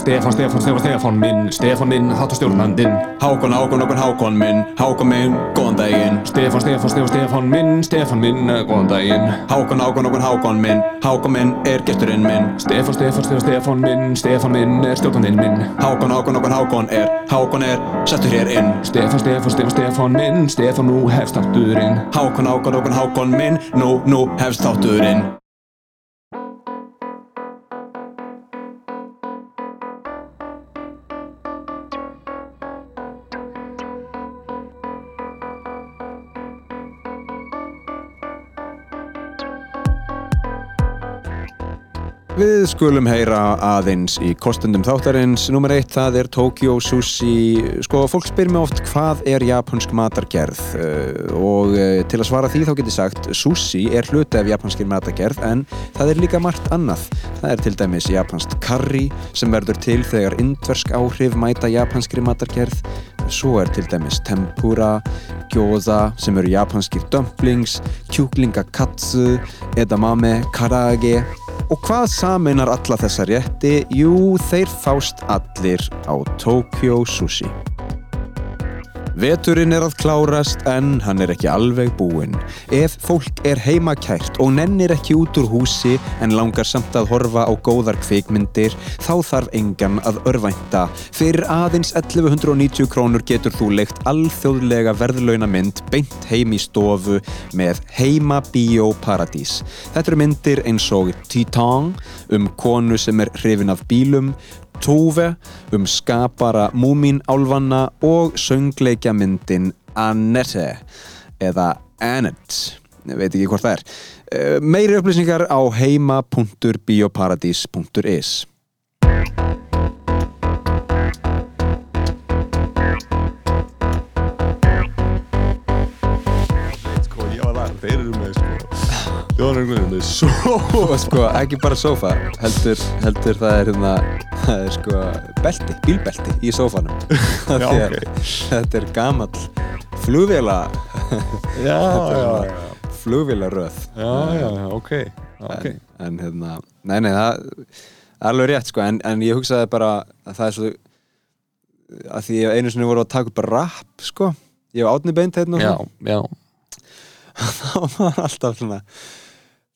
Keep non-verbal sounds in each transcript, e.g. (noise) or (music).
Stefán, Stefán, Stefán, Stefán minn Stefán minn, þáttastjórnandinn Hákon, Hákon, Hákon, Hákon minn Hákon minn, góðan daginn. Stefán, Stefán, Stefán, Stefán minn Stefán minn, eh, góðan daginn. Hákon, Hákon, Hákon, Hákon minn Hákon minn er gesturinn minn. Stefán, Stefán, Stefán, Stefán minn Stefán minn er stjórnandinn minn. Hákon, Hákon, Hákon, Hákon er Hákon er, settur hér inn. Stefán, Stefán, Stefán, Stefán minn Stefán, nú hefst þátturinn. Hákon, Hákon, Hákon, Hákon minn Nú, nú hefst þátturinn Við skulum heyra aðeins í kostendum þáttarins. Númer eitt, það er Tokyo Sushi. Sko, fólk spyr mér oft hvað er japansk matargerð uh, og uh, til að svara því þá getur sagt sushi er hluti af japanskir matargerð en það er líka margt annað. Það er til dæmis japansk curry sem verður til þegar indversk áhrif mæta japanskri matargerð. Svo er til dæmis tempura, gyoza sem eru japanskir dumplings, kjúklingakatsu, edamame, karage Og hvað saminar alla þessa rétti? Jú, þeir fást allir á Tokyo Sushi. Veturinn er að klárast en hann er ekki alveg búinn. Ef fólk er heimakært og nennir ekki út úr húsi en langar samt að horfa á góðar kvikmyndir, þá þarf engan að örvænta. Fyrir aðeins 1190 krónur getur þú leikt alþjóðlega verðlaunamynd beint heim í stofu með Heima Bíó Paradís. Þetta eru myndir eins og Titan um konu sem er hrifin af bílum, Tove um skapara Múmínálfanna og söngleikjamyndin Annette eða Annette, veit ekki hvort það er. Eh, Meiri upplýsingar á heima.bioparadís.is Sko, þeir eru með svo og sko ekki bara sofa heldur, heldur það er hérna það er sko belti, bílbelti í sofanum (laughs) Já, ok. þetta er gamall flugvéla Já, (laughs) já, já. flugvélaröð. Já, já, ok Ok. En, en hérna, nei nei það er alveg rétt sko en, en ég hugsaði bara að það er svo að því einu sinni voru að taka upp rap sko, ég hef átni beint hérna Já, já. (laughs) Þá var alltaf svona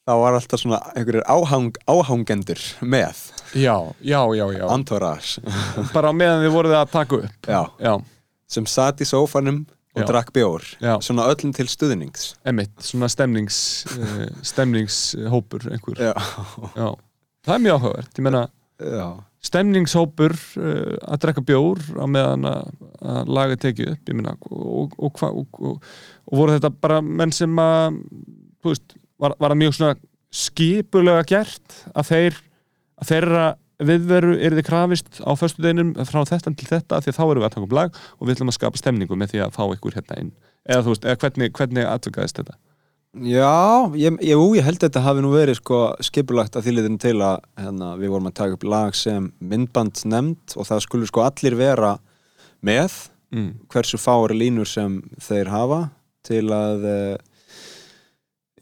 þá var alltaf svona einhverjir áhang, áhangendur með. Já, já, já, já. Entourage. (laughs) Bara meðan þið voruð að taka upp. Já, Já, sem satt í sófanum og drakk bjór. Svona öllum til stuðnings. Emitt, svona stemnings uh, stemningshópur einhver. Já, Já, það er mjög áhugavert Ég meina, já, stemningshópur uh, að drekka bjór á meðan að, að laga tekið upp ég meina, og, og, og, og voru þetta bara menn sem að þú veist, var, var það mjög svona skipulega gert að þeir að þeirra viðveru er þið krafist á föstudeginum frá þetta til þetta því þá erum við að taka upp lag og við ætlum að skapa stemningu með því að fá ykkur hérna inn eða þú veist, eða hvernig, hvernig atvikaðist þetta já ég, ég, ég held að þetta hafi nú verið sko skipulagt að þýliðin til að hérna, við vorum að taka upp lag sem myndband nefnd og það skulle sko allir vera með mm. hversu fári línur sem þeir hafa til að uh,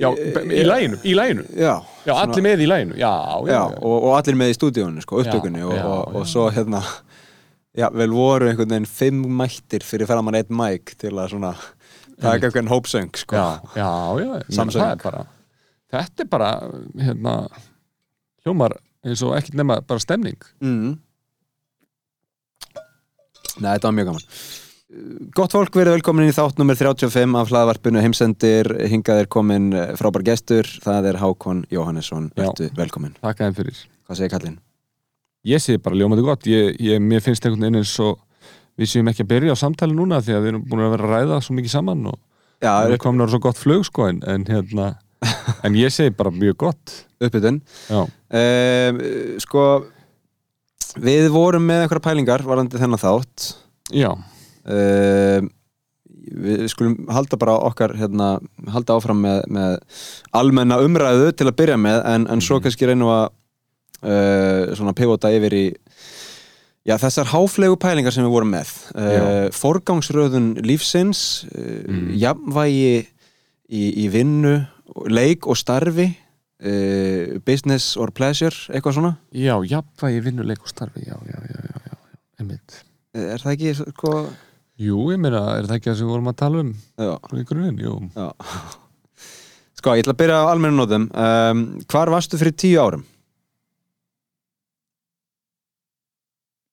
Já, í læginu, í læginu já, Já, svona- allir með í læginu, já, já, já, og, og allir með í stúdíónu sko, upptökunni og, og, og svo hérna já, vel voru einhvern veginn fimm mættir fyrir framann einn mæk til að svona taka einhvern hópsöng sko. já, já, Samsöng. er bara þetta er bara, hérna hljómar eins og ekkert nema bara stemning. Mm. Nei, þetta var mjög gaman Gott fólk, verið velkomin í þátt nummer 35 af hlaðvarpinu heimsendir. Hingað er komin eh, frábær gestur það er Hákon Jóhannesson, vertu velkomin. Takk þeim fyrir. Hvað segir kallinn? Ég sé bara ljómandi gott, ég, ég, mér finnst einhvern veginn eins og við séum ekki að byrja á samtali núna því að við erum búin að vera að ræða svo mikið saman og Já, við komin á svo gott flug sko en, en hérna (laughs) en ég segi bara mjög gott. Uppbytun. Um, Sko við vorum með einhverja pælingar varandi þennan þátt. Já, um, við skulum halda bara okkar hérna, halda áfram með, með almenna umræðu til að byrja með en, en svo kannski reynum að uh, svona pivota yfir í já, þessar háflegu pælingar sem við vorum með. Uh, forgangsröðun lífsins uh, Mm. jafnvægi í, í vinnu leik og starfi uh, business or pleasure, eitthvað svona? Já, jafnvægi vinnuleik og starfi Já, já, já, já, já, einmitt. Er það ekki sko Jú, ég meina, er það ekki það sem við vorum að tala um í grunin? Jú, já. sko, ég ætla að byrja á almennu nótum um, hvar varstu fyrir tíu árum?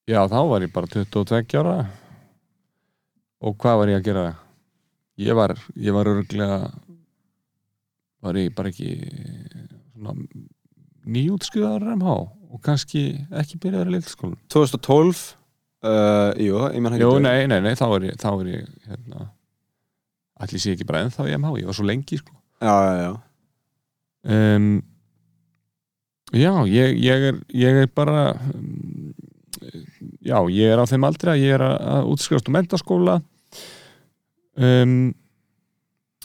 já, þá var ég bara 22 ára og hvað var ég að gera? Ég var, ég var örglega var ég bara ekki svona nýjútskjöðar MH og kannski ekki byrjaður í lildskólan 2012 uh, jú, ég menn Jú, nei, nei, nei, þá er ég, þá er ég hérna, allir sé ekki bara ennþá í MH, ég var svo lengi sko. já, já, já. Um, Já, ég, ég, er, ég er bara um, já, ég er á þeim aldrei að ég er að, að útskrifast um mentaskóla um,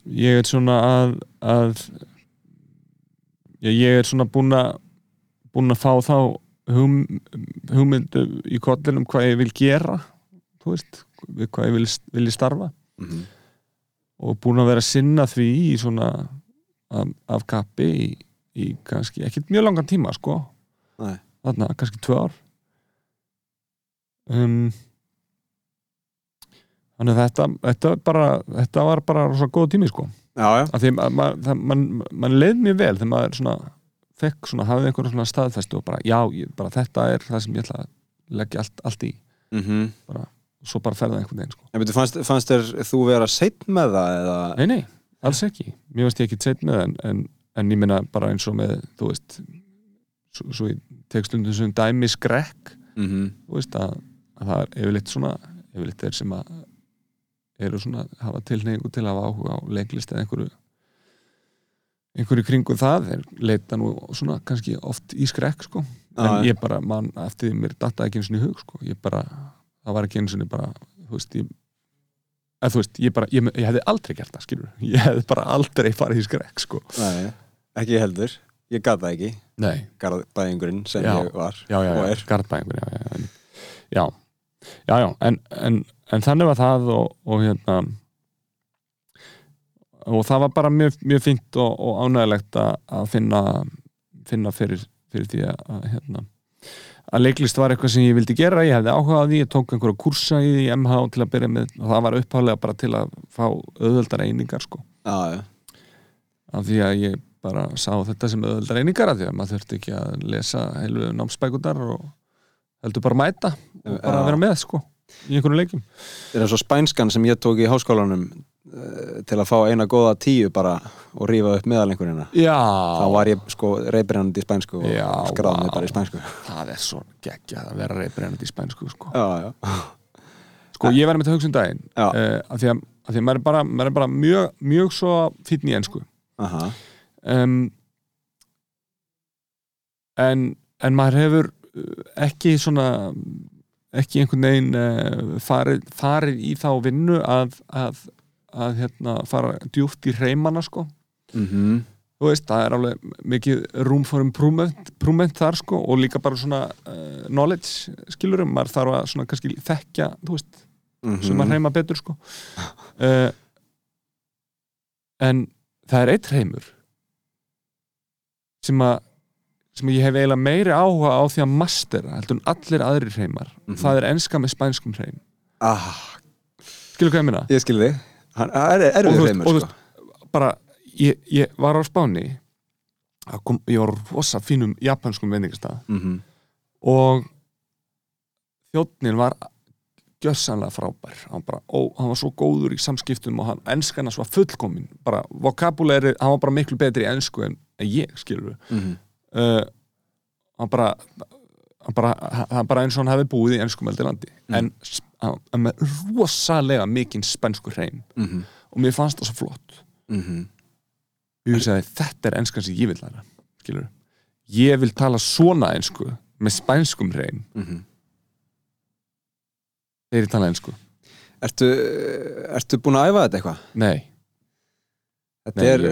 ég er svona að, að ég, er svona búinn að búinn að fá þá hum, hugmyndu í kollinum hvað ég vil gera þú veist, hvað ég vil, vil starfa. Mm -hmm. og búinn að vera að sinna því í svona af, af kappi í, í kannski, ekkert mjög langan tíma sko, Nei. þarna kannski tvö ár. Um, þannig að þetta þetta, bara, þetta var bara svo góð tími sko. Já, já, að því að mann man leið mjög vel þegar maður svona fekk svona, hafði einhverjum svona staðfestu og bara, já, ég, bara þetta er það sem ég ætla að leggja allt, allt í. Mm og svo bara ferða einhvern veginn sko. en fannst, fannst þér þú vera seitt með það eða? Nei, nei, alls ekki. Mér veist ég ekki seitt með það, en, en, en ég minna bara eins og með, þú veist svo, svo ég tek stundum sem dæmi skrekk, mm þú veist að, að það er yfirleitt svona yfirleitt þeir sem að eru svona, hafa tilneyingu til að hafa áhuga á leiklist eða einhverju einhverju kringu það þeir leita nú svona kannski oft í skrekk sko, en já. ég bara mann eftir því mér datta ekki eins og í hug sko, ég bara, það var ekki eins og bara þú veist, ég eða þú veist, ég bara, ég, ég hefði aldrei gert það skilur, ég hefði bara aldrei farið í skrekk sko, Nei, ekki heldur. Ég gat það ekki, nei, garðbæðingurinn sem Já. ég var já, já, og er. Garðbæðingur já, já, en, já, já, já en, en, en þannig var það og, og hérna og það var bara mjög, mjög fínt og, og ánægilegt að, finna finna fyrir, fyrir því að, hérna að leiklist var eitthvað sem ég vildi gera, ég hefði áhuga á því ég tók einhverja kursa í MH til að byrja með. Og það var upphálega bara til að fá auðveldar einingar sko. Já, já. af því að ég bara sá þetta sem auðveldar einingar af því að maður þurfti ekki að lesa heilu námsbækundar og heldur bara mæta og bara Já. vera með sko í einhverju leikjum. Það er og spænskan sem ég tók í háskólanum til að fá eina góða tíu bara og rífa upp meðalengurina þá var ég sko reybrennandi í spænsku og Já, skráði mig bara í spænsku. Það er svo geggjað að vera reybrennandi í spænsku sko, Já, já, sko ég var með þetta hugsun daginn. Já. uh, af því að, því að maður er bara, maður er bara mjög, mjög svo í ensku. Aha, um, en, en maður hefur uh, ekki svona ekki einhvern veginn uh, farið, farið í þá vinnu að, að, að hérna, fara djúpt í reymana sko. Mhm. Þú veist, það er alveg mikið room for improvement, improvement þar sko og líka bara svona uh, knowledge skilurum, maður þarf að svona kannski þekkja, þú veist, sem mhm. að reyma betur sko. Uh, en það er eitt reymur sem að sem ég hef eiginlega meiri áhuga á því að mastera heldur en allir aðrir reymar Mhm. það er enska með spænskum reym ah, skilur hvað ég minna? Ég skil þig Hann er, er Og þú við veist- reymur sko bara, ég, ég var á Spáni kom, ég var rosa fínum japanskum veitingastað Mhm. og þjóttnin var gjössanlega frábær hann, bara, ó, hann var svo góður í samskiptum og hann enskan hans var fullkomin bara vokabuleri, hann var bara miklu betri ensku en, ég, skilur við Mhm. uh, hann bara hann bara, hann bara eins og hann hefði búið í enskum eldi landi Mm. en með rosalega mikinn spænsku hreim. Mhm. og mér fannst það svo flott. Mhm. ég hugsaði þetta er enskan sem ég vil læra skilur ég vil tala svona ensku með spænskum hreim. Mhm. þegar ég tala ensku. Ertu, ertu búin að æfa þetta eitthvað? nei, Þetta Nei, er,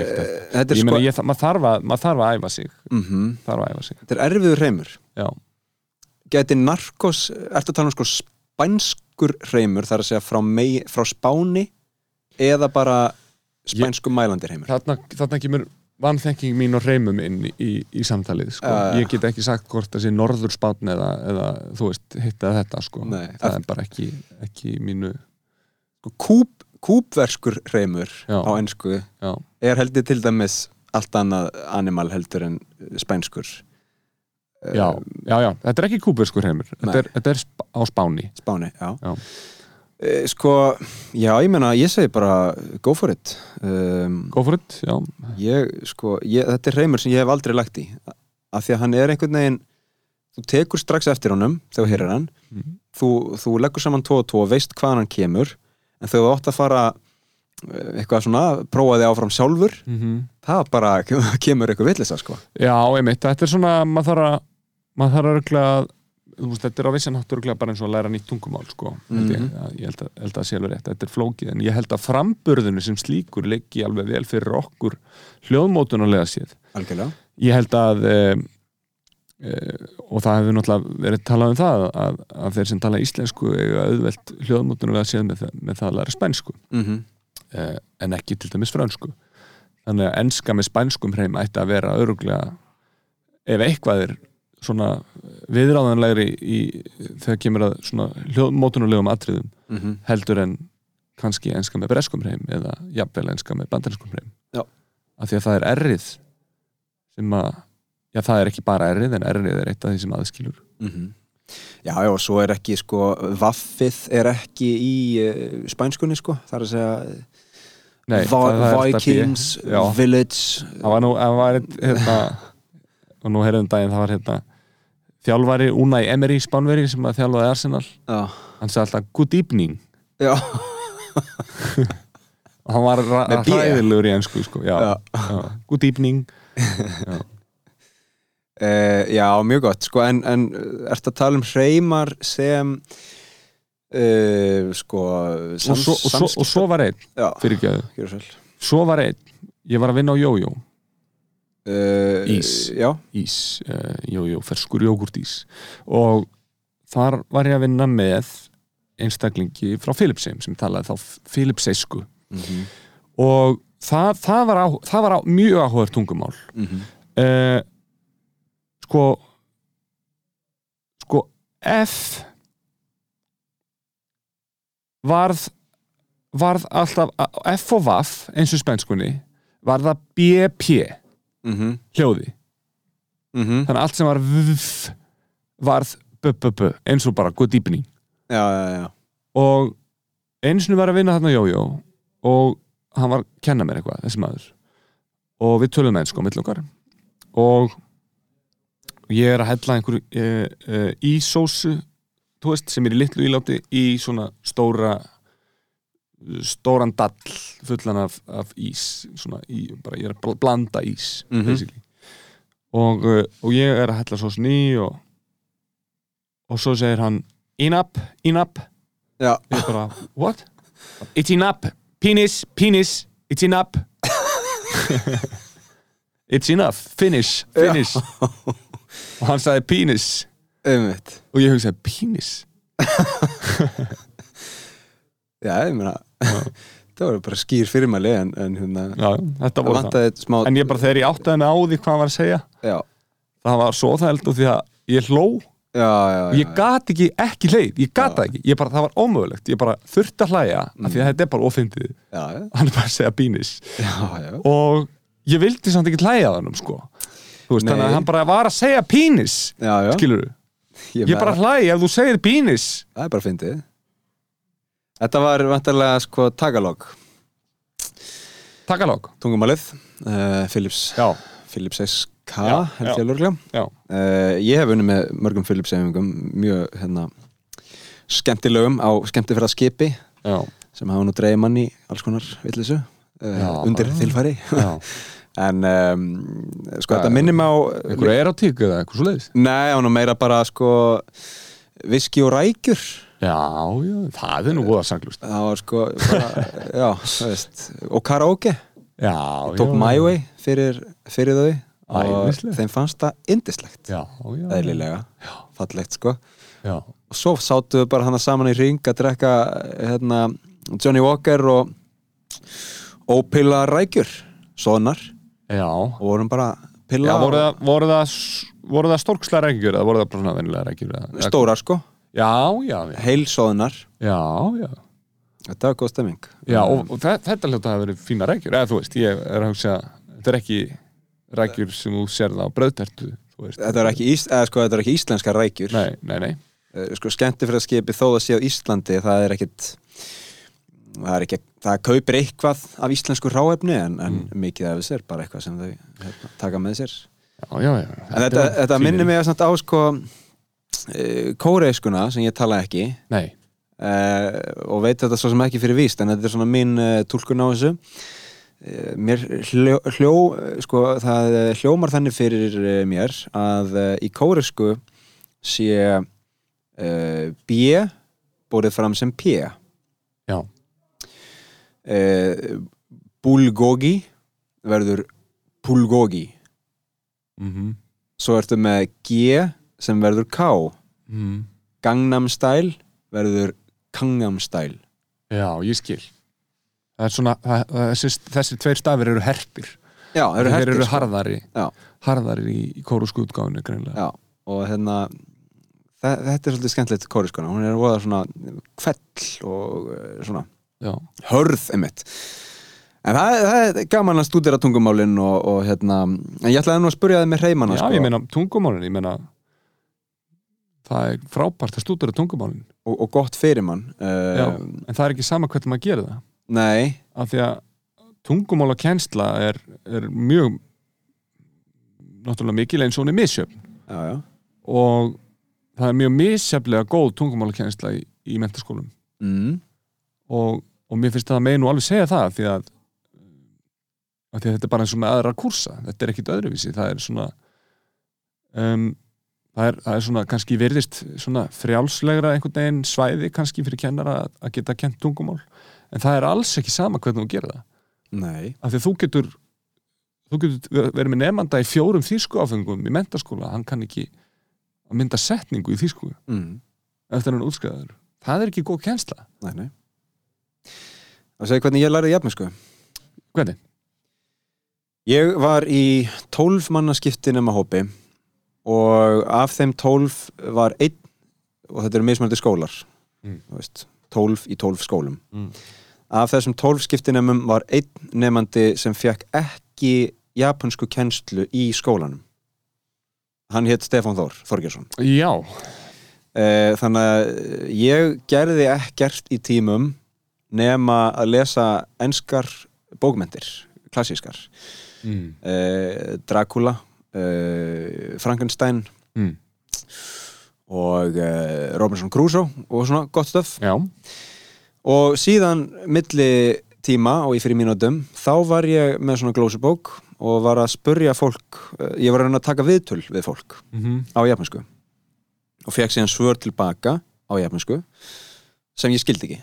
þetta er ég sko meina ég, maður, þarf að, þarf að æfa sig. Mhm. þarf að æfa sig. Þetta er erfiður reymur já, Gæti narkos, ertu að tala um sko spænskur reymur þar að segja frá, mei, frá Spáni eða bara spænsku mælandi reymur þarna, þarna kemur vannþekking mín og reymum inn í, í samtalið sko. Já. ég get ekki sagt hvort það sé norður spátn eða, eða þú veist, hitt eða þetta sko. Nei. það er bara ekki, ekki mínu Sko, Kúp, kúpverskur hreimur Já. á ennsku já, er heldur til dæmis allt annað animal heldur en spænskur já, já, já, þetta er ekki kúberskur heimur. Þetta er, þetta er sp á Spáni. Spáni, já. Já. Eh, Sko, já, ég meina, ég segi bara go for it. Um, go for it, já, ég, sko, ég, þetta er hreimur sem ég hef aldrei lagt í. Af því að hann er einhvern veginn þú tekur strax eftir honum þegar þú heyrir hann. Mhm. þú, þú leggur saman tvo og tvo og veist hvaðan hann kemur. En þegar þú átt að fara eh, eitthvað svona, prófa þig áfram sjálfur mm það bara (laughs) kemur eitthvað villisa sko. Já, einmitt. Þetta er svona, maður þarf að maður þarf að örglega þú veist, þetta er á vissan hátt örglega bara eins og að læra nýtt tungumál sko, held ég, Mhm. Ég held að, held að sé alveg rétt, þetta er flókið en ég held að framburðinu sem slíkur leggji alveg vel fyrir okkur hljóðmótunulega séð. Algjörlega. Ég held að e, e, og það hefur náttúrulega verið talað um það að, að þeir sem tala íslensku eiga auðvelt hljóðmótunulega séð með, með það að læra spænsku. Mm e, en ekki til dæmis frönsku. Þannig að enska með spænskum hreim ætti að vera öruglega ef eitthvað er svona viðráðanlegri í, þegar kemur að svona hljóðmótunulegum atriðum -hmm. heldur en kannski enska með breskum hreim eða jafnvel enska með bandariskum hreim. Af því að það er errið sem að já það er ekki bara errið en errið er eitt af því sem aðskilur. Já, já, og svo er ekki sko vaffið er ekki í uh, spænskunni sko, það er að segja Nei, Vikings. Village. Það var nú það var, hérna, (laughs) og nú heyrðum daginn það var hérna þjálfari Unai Emery Spánveri sem að þjálfaði Arsenal. Já, hann sagði alltaf good evening. Já, (laughs) og hann var hræðilegur í ennsku sko. já, já. good evening. (laughs) Uh, já, mjög gott sko, en, en ertu að tala um hreimar sem uh, sko og svo, og, svo, og svo var einn Já, fyrir ekki gjör svo vel. Svo var einn, ég var að vinna á jójó uh, Ís. Já, ís, uh, jójó, ferskur jógurt ís. Og þar var ég að vinna með einstaklingi frá Philipsheim sem talaði þá Philipseisku mm og það, það var, á, það var á, mjög áhugaður tungumál. -hmm. uh, sko sko F varð varð alltaf F og Vaff eins og spenskunni var það BP Mm hljóði. -hmm. þannig að allt sem var VF varð B-B-B eins og bara já, já og eins og var að vinna þarna jójó og hann var að kenna mér eitthvað þessi maður. Og við tölum með sko mitt okkar. Og ég er að hella einhverju e, e, ísósu þú veist, sem er í litlu íláti í svona stóra stóran dall fullan af, af ís svona í, bara ég er að bl- blanda ís Mhm. basically. Og, uh, og ég er að hella sósun í og og svo segir hann inap, inap Já, ég bara, what? It's enough, penis, penis It's enough (laughs) It's enough, finish, finish. Og hann sagði penis. Einmitt. Og ég hugsaði penis (laughs) Já, ég meina (laughs) Það voru bara skýr fyrirmæli en, en hérna já, þetta Það vantaði smá en ég bara þegar ég áttaði mig á því hvað hann var að segja Já, það var svo það heldur því að ég hló. Já, já, já ég gat ekki, ekki leið, ég gat það ekki. Ég bara, það var ómögulegt, ég bara þurfti að hlæja af því að þetta er bara ofindið, hann er bara að segja já. og ég vildi samt ekki hlæja hann sko. Veist, þannig að hann bara var að segja penis já, já. skilur Ég, ég bara hlæja ef þú segir penis Það er bara fyndið Þetta var vantarlega sko tagalog. Takalog Tungumálið uh, Philips já, Philips SK Já, held ég alveg uh, Ég hef unni með mörgum Philips efingum Mjög hérna skemmtilegum á skemmtifræða skipi já, sem hafa nú dreigið mann í alls konar villisu uh, Já, undir þilfæri já. (laughs) en um, sko þetta minnir mig á einhverju erotík eða eitthvað svo leiðis Nei, hann er meira bara sko viski og rækjur já, já, það er nú góða sanglust það var sko bara, já, þú veist, og karaoke. Já, tók já, My Way fyrir, fyrir þau og Æðislegt. þeim fannst það indislegt eðlilega, fallegt sko. Já, og svo sátu við bara hana saman í ring að drekka hérna, Johnny Walker og ópila rækjur sonar Já, og vorum bara pilla Já, voru og- það, voru það, voru það stórkslega reykjur eða voru það bara svona vennilega reykjur eða- stórar sko, Já, já, já, heilsóðunar já, já. þetta var góð stemming. Já og, og þe- þetta hljóta hafa verið fína reykjur eða þú veist, ég er að hugsa þetta er ekki reykjur sem þú sérð á bröðtertu þú veist. þetta er ekki, ís, eða, sko, þetta er ekki íslenska rækjur. Nei, nei, nei. Eh, sko, skemmtifræðskipi þó að sé á Íslandi það er ekkit það er ekki, það kaupir eitthvað af íslensku ráefni en, en Mm. mikið af þess er bara eitthvað sem þau hérna, taka með sér. Já, já, já. En þetta, þetta minnir mig að samt á sko uh, kóreiskuna sem ég tala ekki. Nei, uh, og veit þetta svo sem ekki fyrir víst en þetta er svona mín uh, túlkun á þessu. Uh, mér hljó, hljó sko, það eh, hljómar þannig fyrir mér að í kóresku sé B bórið fram sem P. Já, bulgogi verður pulgogi. Mhm. Svo ertu með G sem verður K. Mm. Gangnam Style verður Kangnam Style. Já, ég skil. Það svona, það, það, þessi, þessi tveir stafir eru herpir. Já, það eru Þeir hertir eru sko. harðari. Já. harðari í, í kórusku útgáfinu greinlega Já, og hérna þe- þetta er svolítið skemmtilegt kóriskona hún er voða svona kvell og eh, svona Já, hörð einmitt. En það, það er gaman að stúdera tungumálin og, og hérna, en ég ætlaði nú að spurja þið með hreimana já sko, ég meina tungumálin ég meina það er frábært að stúdura tungumálin. Og, og gott fyrir mann Já, uh, en það er ekki sama hvernig maður gerir það. Nei, af því að tungumála kennsla er, er mjög náttúrulega mikil eins og hún er misjöfn. Já, já. Og það er mjög misjaflega góð tungumála kennsla í, í mentaskólum mm, og, og mér finnst það að megi nú alveg segja það því að, að þetta er bara eins og með aðra kursa. Þetta er ekkit öðruvísi það er svona um, það, er, það er svona kannski virðist svona frjálslegra einhvern veginn svæði kannski fyrir kennara að, að geta kent tungumál. En það er alls ekki sama hvernig þú gerir það. Nei, af því að þú getur þú getur verið með nefnda í fjórum þýsku áfengum í mentaskóla hann kann ekki að mynda setningu í þýsku. Mm, eftir hann útskrifaður. Það er ekki góð kennsla. Nei, nei. Og segja hvernig ég lærið jafnmensku hvernig? Ég var í 12 mannaskipti nema hópi og af þeim 12 var einn og þetta eru mismældi skólar Mm. 12 í 12 skólum Mm. af þessum 12 skiptinemum var einn nefandi sem fekk ekki japansku kennslu í skólanum hann hétt Stefán Þór Þorgjarsson Já, e, þannig að ég gerði ekkert í tímum nema að lesa enskar bókmentir, klassískar mm. uh, Dracula uh, Frankenstein Mm. og uh, Robinson Crusoe og svona gott stöf já. Og síðan milli tíma og í fyrir mínútum þá var ég með svona glósubók og var að spurja fólk uh, ég var að að taka viðtöl við fólk mm á japansku og fekk síðan svör tilbaka á japansku sem ég skildi ekki.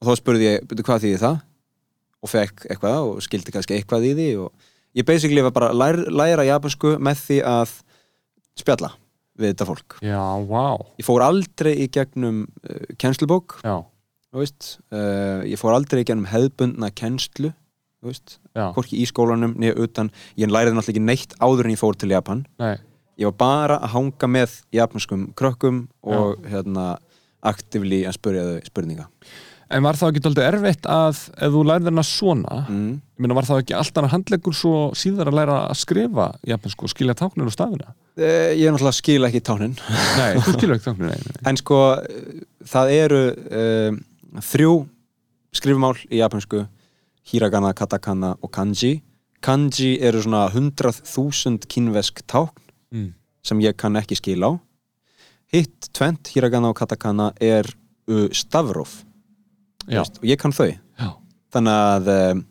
Og þá spurði ég, byrju hvað þýði það? Og fekk eitthvað og skildi kannski eitthvað í því og ég basically var bara að læra, læra japansku með því að spjalla við þetta fólk. Já, vá. Ég fór aldrei í gegnum uh, kennslubók Já, uh, ég fór aldrei í gegnum hefðbundna kennslu já, hvorki í skólanum niður utan, ég læriði náttúrulega ekki neitt áður en ég fór til Japan. Nei. Ég var bara að hanga með japanskum krökkum og hérna aktivli að spurja þau spurninga En var það ekki alltaf erfitt að ef þú lærið hana svona mm. meina var það ekki alltaf handleggur svo síðar að læra að skrifa japansku og skilja táknir og stafina Eh, ég er náttúrulega skil ekki tánin Nei, þú skilja ekki (laughs) táknir, nei, nei. en sko eh, það eru um, þrjú skrifmál í japansku hiragana, katakana og kanji kanji eru svona 100.000 kynvesk tákn Mm. sem ég kann ekki skil á hitt tvent, hiragana og katakana er uh, stafróf og ég kann þau. Já, þannig að um,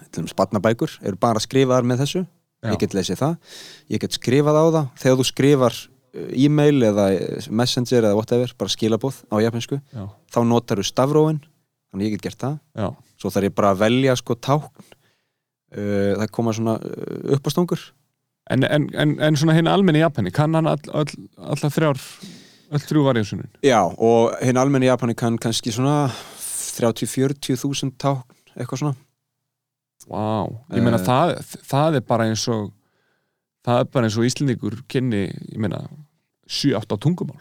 til dæmis barnabækur eru bara skrifaðar með þessu. Já, ég get lesið það, ég get skrifað á það. Þegar þú skrifar uh, e-mail eða uh, messenger eða whatever bara skilabóð á japansku, já, þá notar þú stafrófin. Þannig ég get gert það. Já. svo þarf ég bara að velja sko tákn. Það koma svona uppástungur. En, en, en, en svona hinn almenni Japani kann hann all, all, allar þrjár öll þrjú varjósunin já, og hinn almenni Japani kann kannski svona 30-40 þúsund tákn eitthvað svona Vá, ég meina Eh. það, það er bara eins og það er bara eins og Íslendingur kynni, ég meina 7-8 tungumál,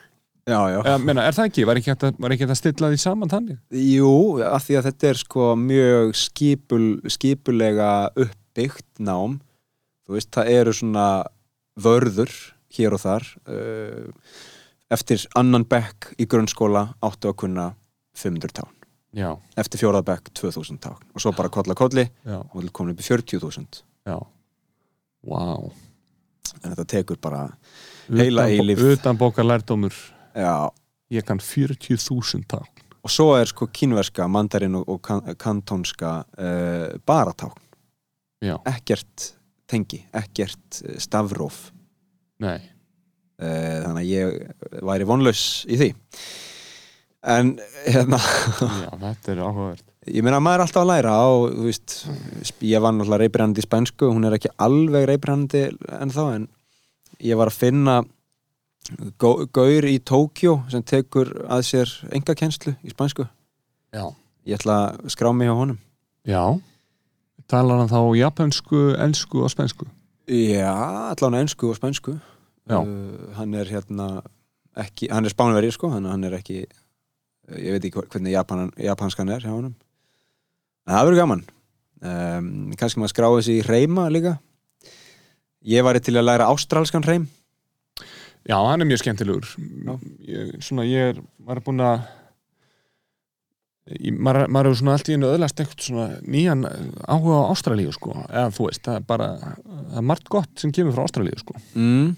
Já, já. eða meina, er það ekki? Var ekki hægt að, stilla því saman þannig? Jú, af því að þetta er sko mjög skipul, skipulega uppbyggt nám þú veist, það eru svona vörður hér og þar uh, eftir annan bekk í grunnskóla áttu að kunna 500 tán, Já, eftir fjórða bekk 2000 tán og svo bara kolla kolli. Já, og við komin upp í 40.000 já. Vá. En þetta tekur bara Heila Utan- eilífð. Utan bókar lærdómur. Ég kann 40.000 tá og svo er sko kínverska, mandarin og, og kan, kantónska uh, bara tákn, Já, ekkert tengi, ekkert eh, stafróf nei, Eh, þannig að ég væri vonlaus í því en hérna já, þetta er áhugavert. ég meina maður er alltaf að læra og þú veist, ég var náttúrulega reybrandi í spænsku, hún er ekki alveg reybrandi en þá, en ég var að finna gau- gaur í Tókjó sem tekur að sér enga kennslu í spænsku. Já, ég ætla að skrá mig hjá honum. Já. Talar hann þá japansku, ensku og spænsku? já, allan ensku og spænsku. Já. uh, hann er hérna ekki, hann er spánverið sko, hann er ekki ég veit ekki hvernig Japan, japanskan er hjá honum. En það verður gaman. Um, kannski maður skráði sig í reyma líka. Ég væri til að læra ástralskan reym Já, hann er mjög skemmtilegur. Ég, Svona, ég er, maður er búin að maður, maður er svona allt í einu öðlast eitthvað svona nýjan áhuga á Ástralíu sko, eða þú veist, það er bara það er margt gott sem kemur frá Ástralíu sko. Mm.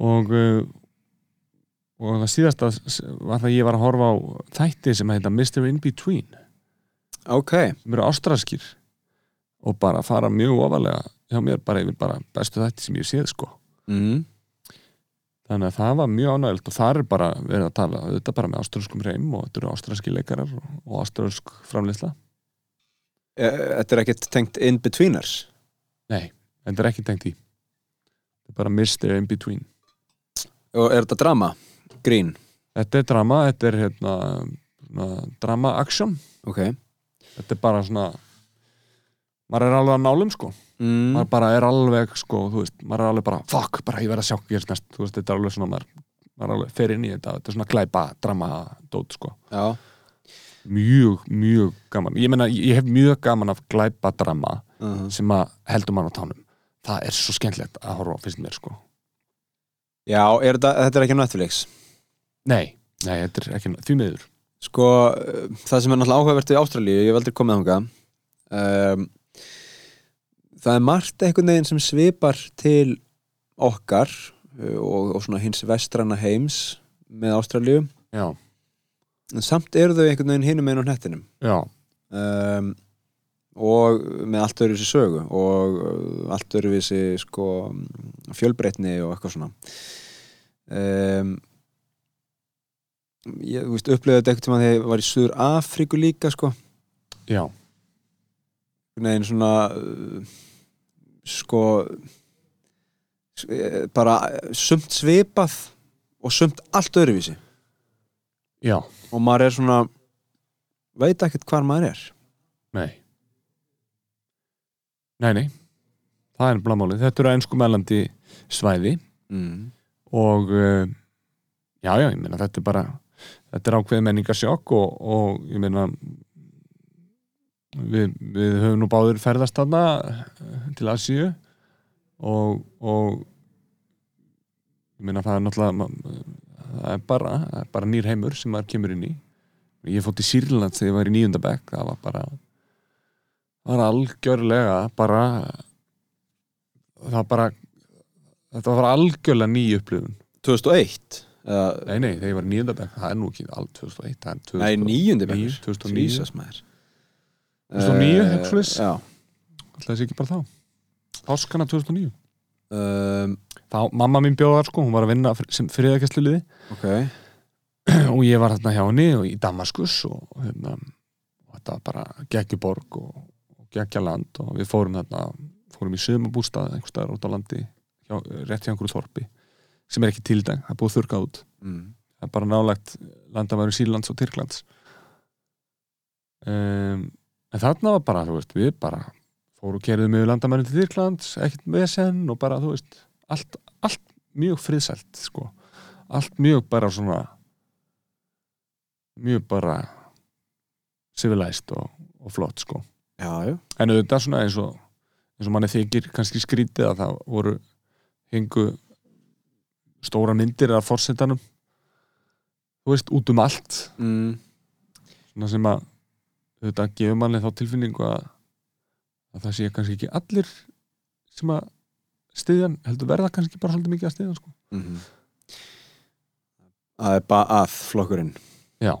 og uh, og það síðasta s- var það ég var að horfa á þætti sem heita Mr. In Between ok, sem eru ástralskir og bara fara mjög ofalega hjá mér bara yfir bara bestu þætti sem ég séð sko mm. þannig að það var mjög ánægilt og það er bara verið að tala auðvitað bara með ástralskum reym og þetta eru ástralski leikarar og, ástralsk framleysla Eh, þetta er ekkert tengt in-betweeners Nei, þetta er ekki tengt í þetta er bara Mr. In Between og er þetta drama, grín. Þetta er drama, þetta er hérna, drama action. Ok. Þetta er bara svona maður er alveg að nálum sko. Mm. maður bara er alveg sko, veist, maður er alveg bara fuck, bara ég verð að sjá veist, þetta er alveg svona, maður, maður er alveg fer inn í þetta, þetta er svona glæpa, drama dót sko, já, mjög, mjög gaman. Ég meina, ég hef mjög gaman af glæpa drama uh sem að heldur mann á tánum. Það er svo skemmtilegt að horfa finnst mér sko. Já er þetta, þetta er ekki Netflix nei, nei, þetta er ekki, því miður. Sko, uh, það sem er náttúrulega áhugavert í Ástralíu, ég hef aldrei komið þangað um, Það er margt einhvern veginn sem svipar til okkar uh, og, og svona hins vestrana heims með Ástralíu. Já, en samt eru þau einhvern veginn hinum einn á hnettinum. Já, um, og með allt öðruvísi sögu og uh, allt öðruvísi sko, fjölbreytni og eitthvað svona. Um, ég upplöðu þetta eitthvað þegar ég var í Suður Afríku líka sko, já. Neginn svona uh, sko eh, bara sumt svipað og sumt allt öðruvísi. Já, og maður er svona veit ekkert hvar maður er. Nei. Nei, nei. Það er blamálið, þetta eru einsku meðlandi svæði. Mm. og uh, já, já, ég meina þetta er bara þetta er ákveð menningarsjokk og, og ég meina við, við höfum nú báður ferðast þarna eh, til Asíu og, og ég meina það er náttúrulega það er bara, það er bara nýr heimur sem maður kemur inn í. Ég fótt í Sýrland þegar ég var í nýjundabæk það var bara það var algjörlega bara það var bara þetta var algjörlega ný upplifun. 2001 eða, Nei, nei, þegar ég var nýjöndabæk, það er nú ekki allt 2001, það er 2000, nei, bekkur 2009. Jesus, maður. 2009, Eh, eitthvað svoleiðis? já. Alltaf þessi ekki bara þá? Páskana 2009 um, Þá, mamma mín bjóðar sko, hún var að vinna sem friðarkessluliði ok. (clears throat) Og ég var þarna hjá henni og í Damaskus og, hérna og þetta var bara geggjuborg og, og geggjaland og við fórum þarna fórum í sömubústað einhvers staðar út á landi hjá, rétt hjá einhverju þorpi sem er ekki til dag, það er búið þurrkað út. Mm. það er bara nálægt landamæru Sýrlands og Tyrklands. Um, en þarna var bara, þú veist, við bara fóru og kerðum yfir landamærin til Þýrklands ekkert vesen og bara, þú veist allt, allt mjög friðsælt sko, allt mjög bara svona mjög bara civilized og, og flott sko. Já, já. En auðvitað svona eins og eins og manni þykir kannski skrítið að það voru hengu stóra myndir af forsetanum. Þú veist, út um allt. Mm. svona sem að auðvitað gefur manni þá tilfinningu að, að það sé kannski ekki allir sem að stiðjan heldur verða kannski bara svolítið mikið að stiðjan sko. Mm Það er bara að flokkurinn. Já,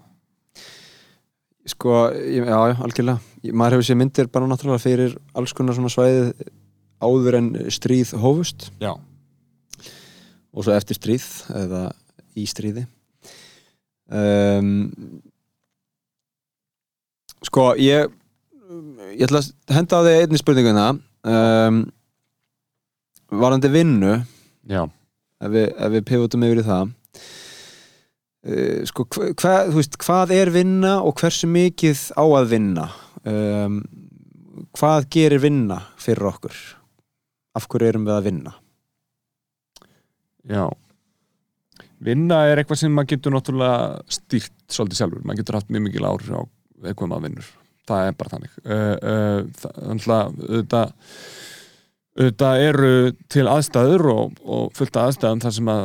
Sko, já, já, algjörlega. Maður hefur séð myndir bara náttúrulega fyrir alls konar svona svæðið áður en stríð hófust. Já, og svo eftir stríð eða í stríði. Um, Sko, ég ég ætla að henda á þig einni spurninguna um, varandi vinnu já. ef við, við pivotum yfir í það. Uh, sko, hva, veist, hvað er vinna og hversu mikið á að vinna? Um, hvað gerir vinna fyrir okkur? Af hverju erum við að vinna Já. Vinna er eitthvað sem maður getur náttúrulega stýrt svolítið sjálfur, maður getur haft mjög mikil áhrif á eitthvað maður vinnur. Það er bara þannig. Þannig að auðvitað, auðvitað eru til aðstæður og, og fullt af aðstæðum þar sem að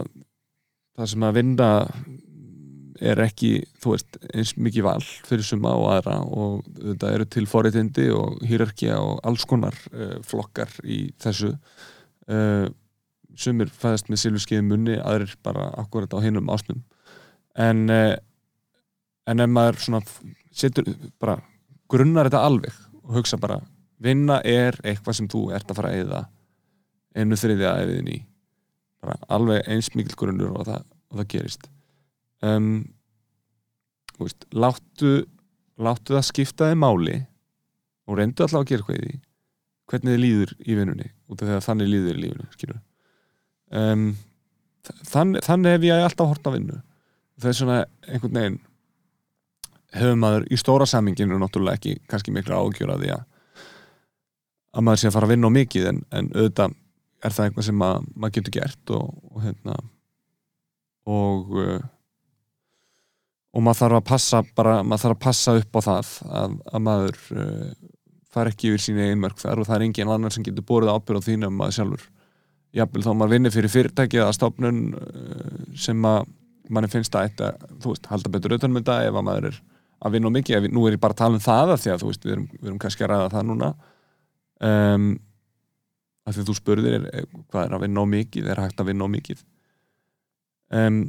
þar sem að vinna er ekki, þú veist, eins mikið val fyrir suma og aðra og þetta eru til forréttindi og hýrarkja og alls konar uh, flokkar í þessu. Uh, sumir fæðast með silfurskeiði munni aðrir bara akkurat á hinum ásnum. En uh, en ef maður svona setur bara grunnar þetta alveg og hugsa bara vinna er eitthvað sem þú ert að fara að eyða einu þriðja eðin í. Bara alveg eins mikil grunnur og það, og það gerist. Um, veist, láttu láttu það skipta þig máli og reyndu alltaf að gera eitthvað í því. Hvernig þið líður í vinnunni út af því að þannig líður í lífinu skilur um, þann, þannig hef ég alltaf hort að vinnu. Það er svona einhvern veginn hefur maður í stóra saminginu náttúrulega ekki kannski miklu ágjör að því að að maður sé að fara að vinna á mikið en, en auðvitað er það eitthvað sem að, maður getur gert og, og hérna og og maður þarf að passa bara, maður þarf að passa upp á það að, að maður uh, fær ekki yfir sín eigin mörg þar og það er engin annar sem getur borið ábyrð á þínu um maður sjálfur jafnvel þá maður vinnir fyrir fyrirtæki eða stofnun uh, sem að manni finnst að þetta, þú veist, halda betur utanum þetta ef að maður er að vinna á mikið. Ef, nú er ég bara að tala um það af því að þú veist, við erum, við erum kannski að ræða það núna. Um, af því þú spurðir er, hvað er að vinna á mikið, er hægt að vinna á mikið? Um,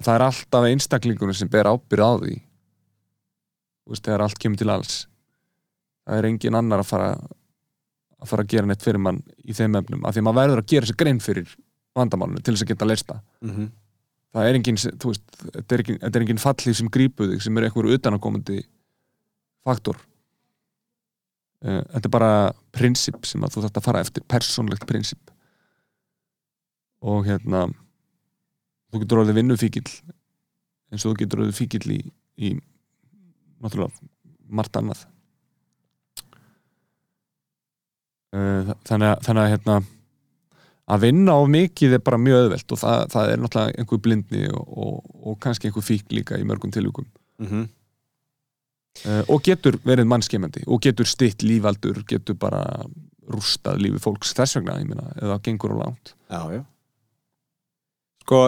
það er alltaf einstaklingunum sem ber ábyrð á því. Þú veist, þegar allt kemur til alls. Það er engin annar að fara að fara að gera neitt fyrir mann í þeim efnum af því að maður verður að gera sér grein fyrir vandamálunum til þess að geta að leista mm -hmm. það er engin, þú veist, þetta er engin, þetta er engin fallið sem grípuð þig sem er einhver utanakomandi faktor. Eh, þetta er bara prinsip sem að þú þarft að fara eftir persónlegt prinsip. Og hérna þú getur orðið vinnufíkil eins og þú getur orðið fíkil í, í náttúrulega margt annað Eh, þa- þannig að, þannig að hérna að vinna á mikið er bara mjög öðvelt og það, það er náttúrulega einhver blindni og, og, og kannski einhver fík líka í mörgum tilvíkum Mm uh, og getur verið mannskemandi og getur stitt lífaldur getur bara rústað lífi fólks þess vegna, ég meina, eða gengur og langt. Já, já. Sko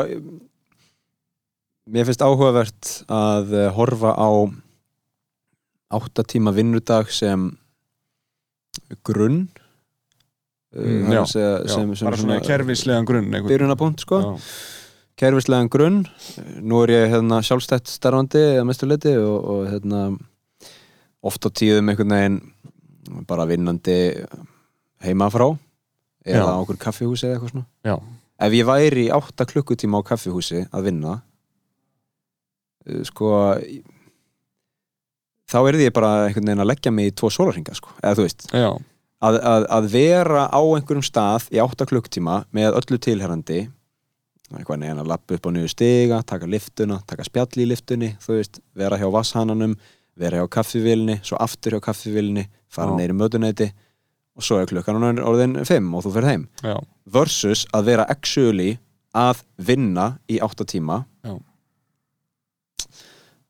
mér finnst áhugavert að eh, horfa á áttatíma vinnudag sem grunn Mm, uh, já, segja, sem, sem bara svona kerfislegan grunn byrjunarpunkt sko. Já. kerfislegan grunn. Nú er ég hérna sjálfstætt starfandi að mestu leiti og, og hérna oft á tíðum einhvern veginn bara vinnandi heima frá eða á okkur kaffihúsi eða eitthvað svona. Ef ég væri átta klukkutíma á kaffihúsi að vinna uh, sko þá erði ég bara einhvern veginn að leggja mig í tvo sólarhinga sko, eða þú veist. Já, að, að, að vera á einhverjum stað í átta klukktíma með öllu tilherrandi eitthvað neginn að lappa upp á niður stiga taka liftuna, taka spjall í liftunni þú veist, vera hjá vasshananum vera hjá kaffivílinni, svo aftur hjá kaffivílinni fara neyri mötunæti og svo er klukkan orðin- orðin 5 og þú fer heim já, versus að vera actually að vinna í 8 tíma Já.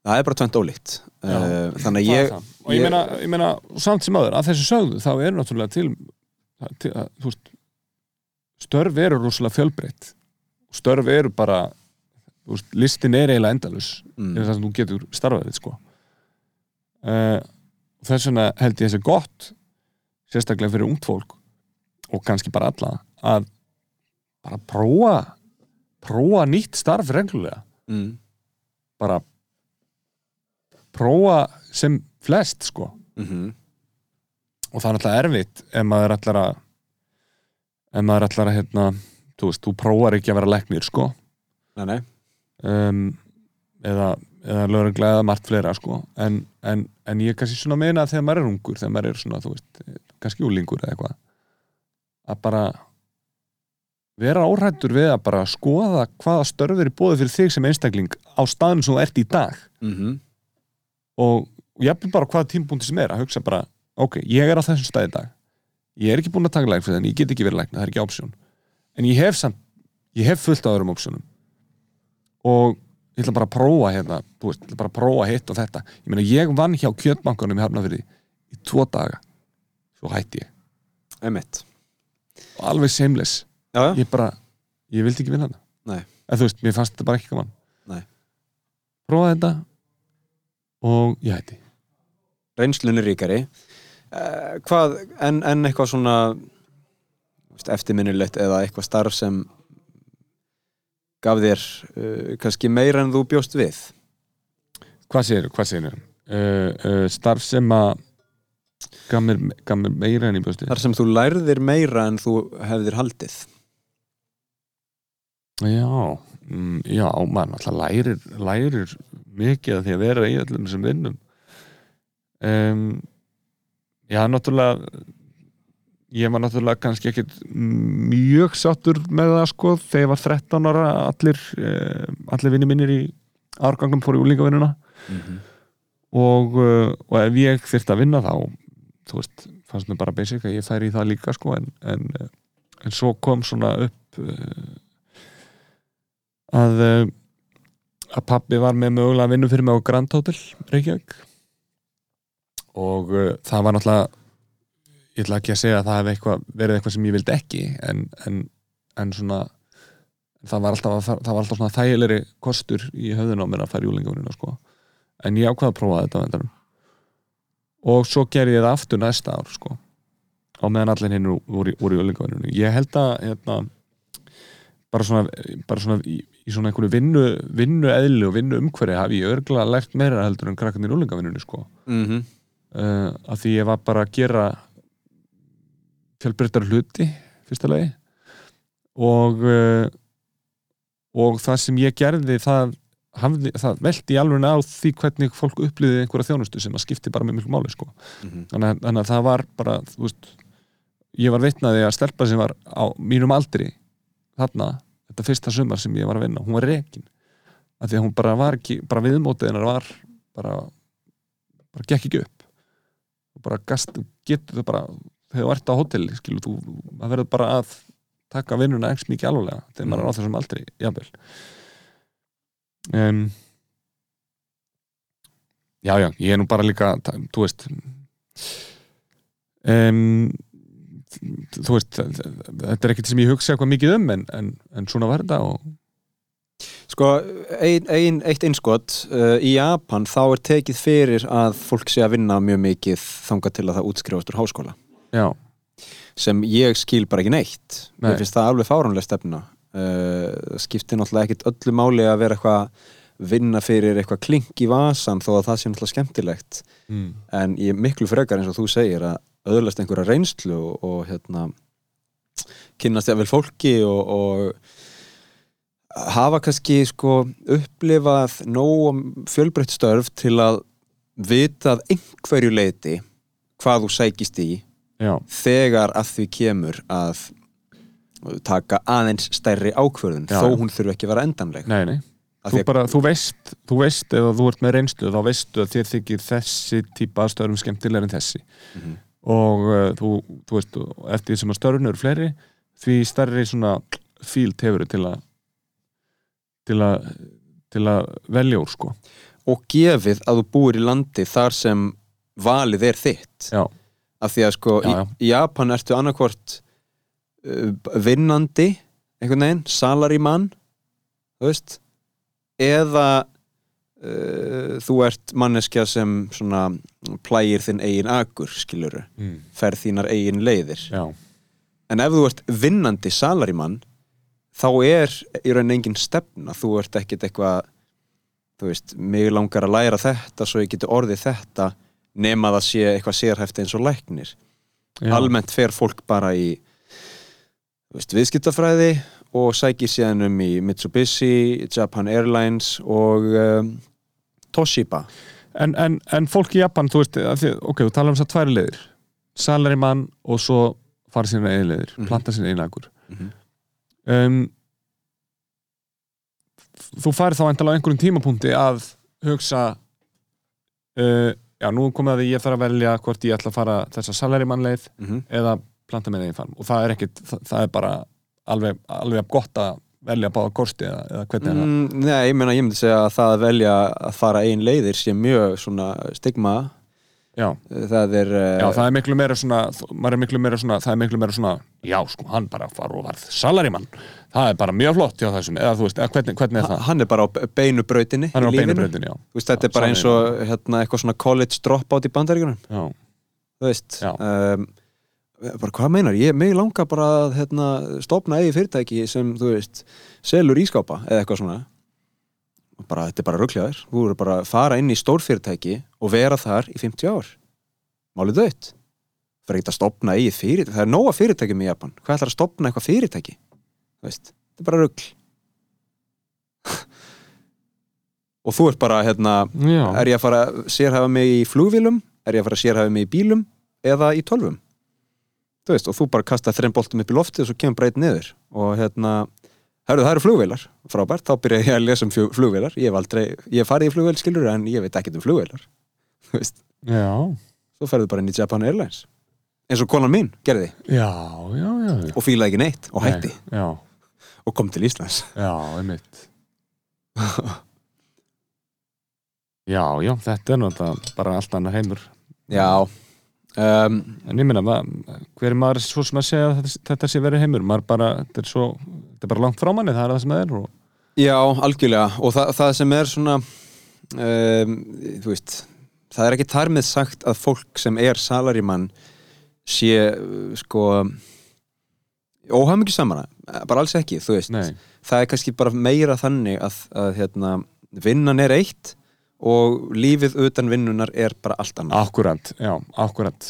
það er bara tvent ólíkt Já. uh, þannig að ég. Og ég meina, ég meina samt sem aður, að þessu sögðu þá er náttúrulega til, til að, þú veist störf eru rosalega fjölbreytt. Störf eru bara veist, listin er eiginlega endalus mm, er það sem þú getur starfaðið sko. uh, þess vegna held ég þessi gott sérstaklega fyrir ungt fólk og kannski bara alla að bara prófa prófa nýtt starf reglulega. Mm, bara prófa sem flest sko. Mm og það er alltaf erfitt ef maður ætlar að ef maður ætlar að hérna, þú veist, þú prófar ekki að vera læknir sko. Nei, nei, um, eða, eða lögreglega eða margt fleira sko. En, en, en ég er kannski svona að meina að þegar maður er ungur þegar maður er svona, þú veist, kannski úlingur eða eitthvað að bara vera árættur við að bara skoða hvaða störfur er bóðið fyrir þig sem einstakling á staðin sem þú ert í dag. Mm og ég er bara hvaða tímpúnti sem er að hugsa bara, ok, ég er á þessum stað í dag. Ég er ekki búin að taka læk fyrir þenn ég get ekki verið lækna, það er ekki option. En ég hef samt, ég hef fullt á öðrum optionum. Og ég ætla bara að prófa hérna þú veist, ég ætla bara að prófa hitt og þetta. Ég meina, ég vann hjá kjötbankunum í Hafnafyrði í tvo daga. Svo hætti ég, einmitt. Og alveg seamless já, ég bara, ég vildi ekki vinna þetta Nei. en þú veist, mér fannst þetta bara ekki gaman. Nei. prófaði þetta og ég hætti reynslunni ríkari. Uh, hvað, en, en eitthvað svona eftirminnilegt eða eitthvað starf sem gaf þér uh, kannski meira en þú bjóst við? Hvað segir hvað segir uh, uh, starf sem að gaf mér, gaf mér meira enn í bjósti þar sem þú lærðir meira en þú hefðir haldið? Já, mm, já, maður alltaf lærir, lærir mikið að því að vera í öllum sem vinnum um, Já, náttúrulega ég var náttúrulega kannski ekkit mjög sáttur með það sko þegar ég var 13 ára allir, allir vinni mínir í árgangnum fór í úlingavinnuna mm -hmm. og, uh, og ef ég þyrfti að vinna þá þú veist, fannst mér bara basic að ég færi í það líka sko en, en, uh, en svo kom svona upp uh, að að pappi var með mögulega vinnu fyrir mig á Grand Hotel Reykjavík og uh, það var náttúrulega ég ætla ekki að segja að það hef eitthvað, verið eitthvað sem ég vildi ekki en, en, en svona það var alltaf, það var alltaf svona þægilegri kostur í höfðun á mér að fara í júlingavinnuna sko. en ég ákvaða að prófa þetta á endanum og svo gerði ég það aftur næsta ár sko. á meðan allir hinn voru, í júlingavinnunni ég held að hérna, bara svona, bara svona í, í svona einhverju vinnu, vinnu eðli og vinnu umhverfi hafi ég örgulega lært meira heldur en krakkarnir í júlingavinnunni sko Mm -hmm. Uh, að því ég var bara að gera fjölbreyttar hluti fyrsta lagi og uh, og það sem ég gerði það, hafði, það velti í alveg á því hvernig fólk upplýði einhverja þjónustu sem að skipti bara með mjög máli sko. Mhm. þannig, að- þannig að það var bara veist, ég var vitnaði að stelpa sem var á mínum aldri þarna, þetta fyrsta sumar sem ég var að vinna, hún var rekin að því að hún bara var ekki, bara viðmótið hennar var bara bara gekk ekki upp bara gast, getur þau bara þegar þú ert á hóteli, skilur þú það verður bara að taka vinnuna ekki mikið alvarlega þegar maður er á þessum aldri, jafnvel. Um, já, já, ég er nú bara líka þú veist um, þú veist þetta er ekkert sem ég hugsa eitthvað mikið um en, en, en svona var þetta og Sko, ein, ein, eitt einskot uh, í Japan þá er tekið fyrir að fólk sé að vinna mjög mikið þangað til að það útskrifast úr háskóla. Já, sem ég skil bara ekki neitt. Nei. mér finnst það alveg fáránlega stefna. Uh, skiptir náttúrulega ekkit öllu máli að vera eitthvað vinna fyrir eitthvað klink í vasan þó að það sé náttúrulega skemmtilegt. Mm. en ég er miklu frekar eins og þú segir að öðlast einhverja reynslu og, og hérna kynnast ég vel fólki og, og hafa kannski sko upplifað nóg fjölbreytt störf til að vita að einhverju leiti hvað þú sækist í já, þegar að því kemur að taka aðeins stærri ákvörðun Já, þó hún þurfi ekki að vera endanleg. Nei, nei. Þú að- bara, þú veist þú veist, ef þú ert með reynslu þá veistu að þér þykir þessi típa störfum skemmtilegur en þessi. Mhm. og uh, þú, þú veist eftir því sem að störfun eru fleiri því stærri svona fíl tefur til að til að til að velja úr sko. Og gefið að þú búir í landi þar sem valið er þitt. Já, af því að sko Já, já. í Japan ertu annarkvort uh, vinnandi einhvern veginn, salarímann þú veist eða uh, þú ert manneskja sem svona plægir þinn eigin agur skiluru, mm. ferð þínar eigin leiðir. Já, en ef þú ert vinnandi salarímann þá er í raun engin stefna þú ert ekkit eitthvað þú veist, mig langar að læra þetta svo ég geti orðið þetta nema það sé eitthvað sérhæft eins og læknir já. almennt fer fólk bara í þú veist, viðskiptafræði og sækir síðan um í Mitsubishi, Japan Airlines og um, Toshiba En, en, en fólk í Japan, þú veist, því, ok, þú talar um þess að tværi leiðir salarimann og svo fara sína eigin leiðir, Mhm. planta sína eigin agur Mhm. Um, þú færi þá eintalega á einhverjum tímapunkti að hugsa uh, já, nú komið að ég þarf að velja hvort ég ætla að fara þessa salarimann leið mm -hmm. eða planta með eigin farm og það er ekkit, það, það er bara alveg, alveg gott að velja báða kosti eða, eða hvernig er það mm, Nei, ég meina, ég myndi segja að það að velja að fara einn leiðir sé mjög svona stigma já, það er Já, það er miklu meira svona, er miklu meira svona, það er miklu meira svona, já, sko, hann bara far og varð salarimann, það er bara mjög flott hjá þessum, eða þú veist, eða hvernig, hvernig er það? hann er bara á beinu brautinni Hann er á í lífinu. beinu breytin, já. Veist, þetta er bara eins og hérna, eitthvað svona college dropout í bandaríkunum Já, þú veist Já. um, bara hvað meinar, ég mig langar bara að hérna, stopna eigi fyrirtæki sem þú veist, selur ískápa eða eitthvað svona bara, þetta er bara rugglegaður, þú eru bara að fara inn í stórfyrirtæki og vera þar í 50 ár. Málið dött fyrir ekki að stopna eigi fyrirtæki. Það er nóga fyrirtækjum í Japan, hvað ætlar að stopna eitthvað fyrirtæki? Veist, þetta er bara ruggl (laughs) og þú ert bara hérna, já, er ég að fara að sérhæfa mig í flugvílum, er ég að fara að sérhæfa mig í bílum? Eða í tölvum? Þú veist, og þú bara kasta þreim boltum upp í loftið og svo kemur breyt niður. Og hérna, herru, það eru flugvélar frábært, þá byrja ég að lesa um flugvélar. Ég hef aldrei, ég hef farið í flugvél skilur en ég veit ekkert um flugvélar. (laughs) Þú veist, já, svo ferðu bara inn í Japan Airlines. Eins og konan mín gerði. Já, já, já, já. og fílaði ekki neitt og hætti. Nei, Já, og kom til Íslands. (laughs) Já, einmitt. Já, já, þetta er náttúrulega bara allt annað heimur. já um, En ég minna, hver er maður svo sem að segja að þetta, þetta sé verið heimur? Maður bara, þetta er svo, þetta er bara langt frá manni, það er það sem það er. Og, Já, algjörlega og það, það sem er svona um, þú veist það er ekki þar með sagt að fólk sem er salarimann sé sko óhamingi saman bara alls ekki, þú veist nei, það er kannski bara meira þannig að, að hérna, vinnan er eitt og lífið utan vinnunar er bara allt annað akkurat, já, akkurat,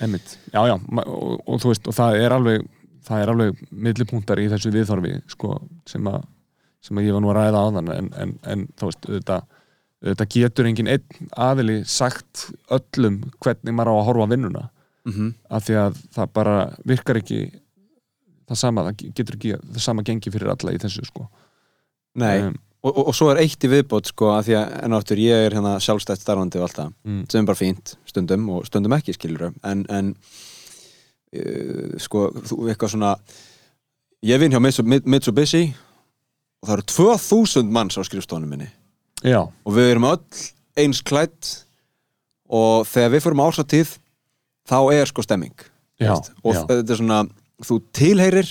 einmitt. Já, já, og, og þú veist, og það er alveg, það er alveg millipunktar í þessu viðþorfi, sko, sem að, sem að ég var nú að ræða á þann, en, en, en þú veist, auðvitað, auðvitað getur engin einn aðili sagt öllum hvernig maður á að horfa vinnuna. mm -hmm. af því að það bara virkar ekki það sama, það getur ekki það sama gengi fyrir alla í þessu sko Nei, um, og, og, og svo er eitt í viðbót sko að því að enn og aftur ég er hérna sjálfstætt starfandi og allt það mm, sem er bara fínt stundum og stundum ekki skilur en, en uh, sko, þú eitthvað svona ég vinn hjá Mitsu- Mitsubishi og það eru 2000 manns á skrifstofunum minni. Já, og við erum öll eins klætt og þegar við fyrir ársatíð þá er sko stemming já, og já, þetta er svona þú tilheyrir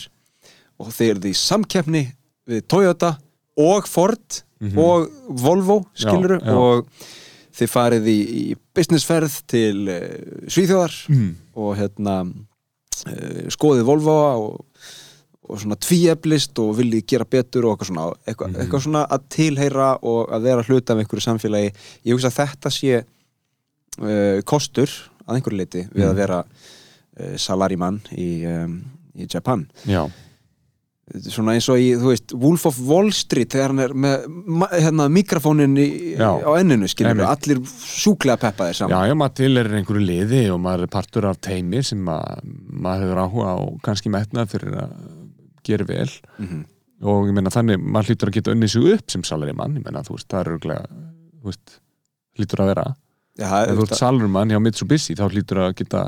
og þið eruð í samkeppni við Toyota og Ford Mhm. og Volvo skiluru Já, já. og þið farið í, í businessferð til uh, Svíþjóðar mm, og hérna uh, skoðið Volvo og, og svona tvíeblist og viljið gera betur og eitthvað svona, eitthvað, Mhm. eitthvað svona að tilheyra og að vera hluta af einhverju samfélagi ég hugsa að þetta sé uh, kostur að einhverju leiti við Mhm. að vera uh, salarimann í, um, í Japan já, svona eins og í, þú veist, Wolf of Wall Street þegar hann er með hérna, mikrofónin í, Já. á enninu, skilur Einmitt. allir sjúklega peppaðir já, saman já, maður til er einhverju liði og maður er partur af teimi sem að, maður hefur áhuga og kannski metnað fyrir að gera vel Mhm. og ég meina þannig, maður hlýtur að geta unnið sig upp sem salarimann, ég meina þú veist, það er örgulega þú veist, hlýtur að vera Já, ef þú ert salarimann hjá Mitsubishi þá hlýtur að geta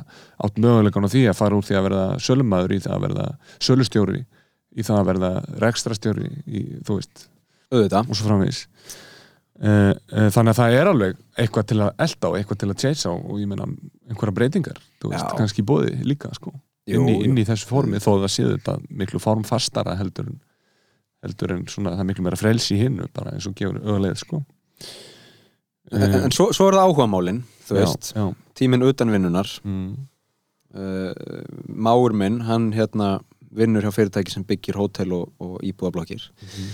átt mögulegan á því að fara úr því að verða sölumæður í það að verða sölustjóri í það að verða rekstrastjóri í, þú veist, auðvitað. og svo framvegis. Uh, uh, þannig að það er alveg eitthvað til að elda og eitthvað til að á og ég meina einhverja breytingar þú veist, Já. kannski bóði líka sko. Jú, inn, í, inn í þessu formi þó að það séu þetta miklu formfastara heldur en heldur en svona það er miklu meira frelsi í hinnu bara eins og gefur auðvitað sko. En, en svo, svo er það áhugamálin þú já, veist, já, tíminn utan vinnunar mm, uh, Máur minn, hann hérna vinnur hjá fyrirtæki sem byggir hótel og, og íbúðablokkir. Mhm.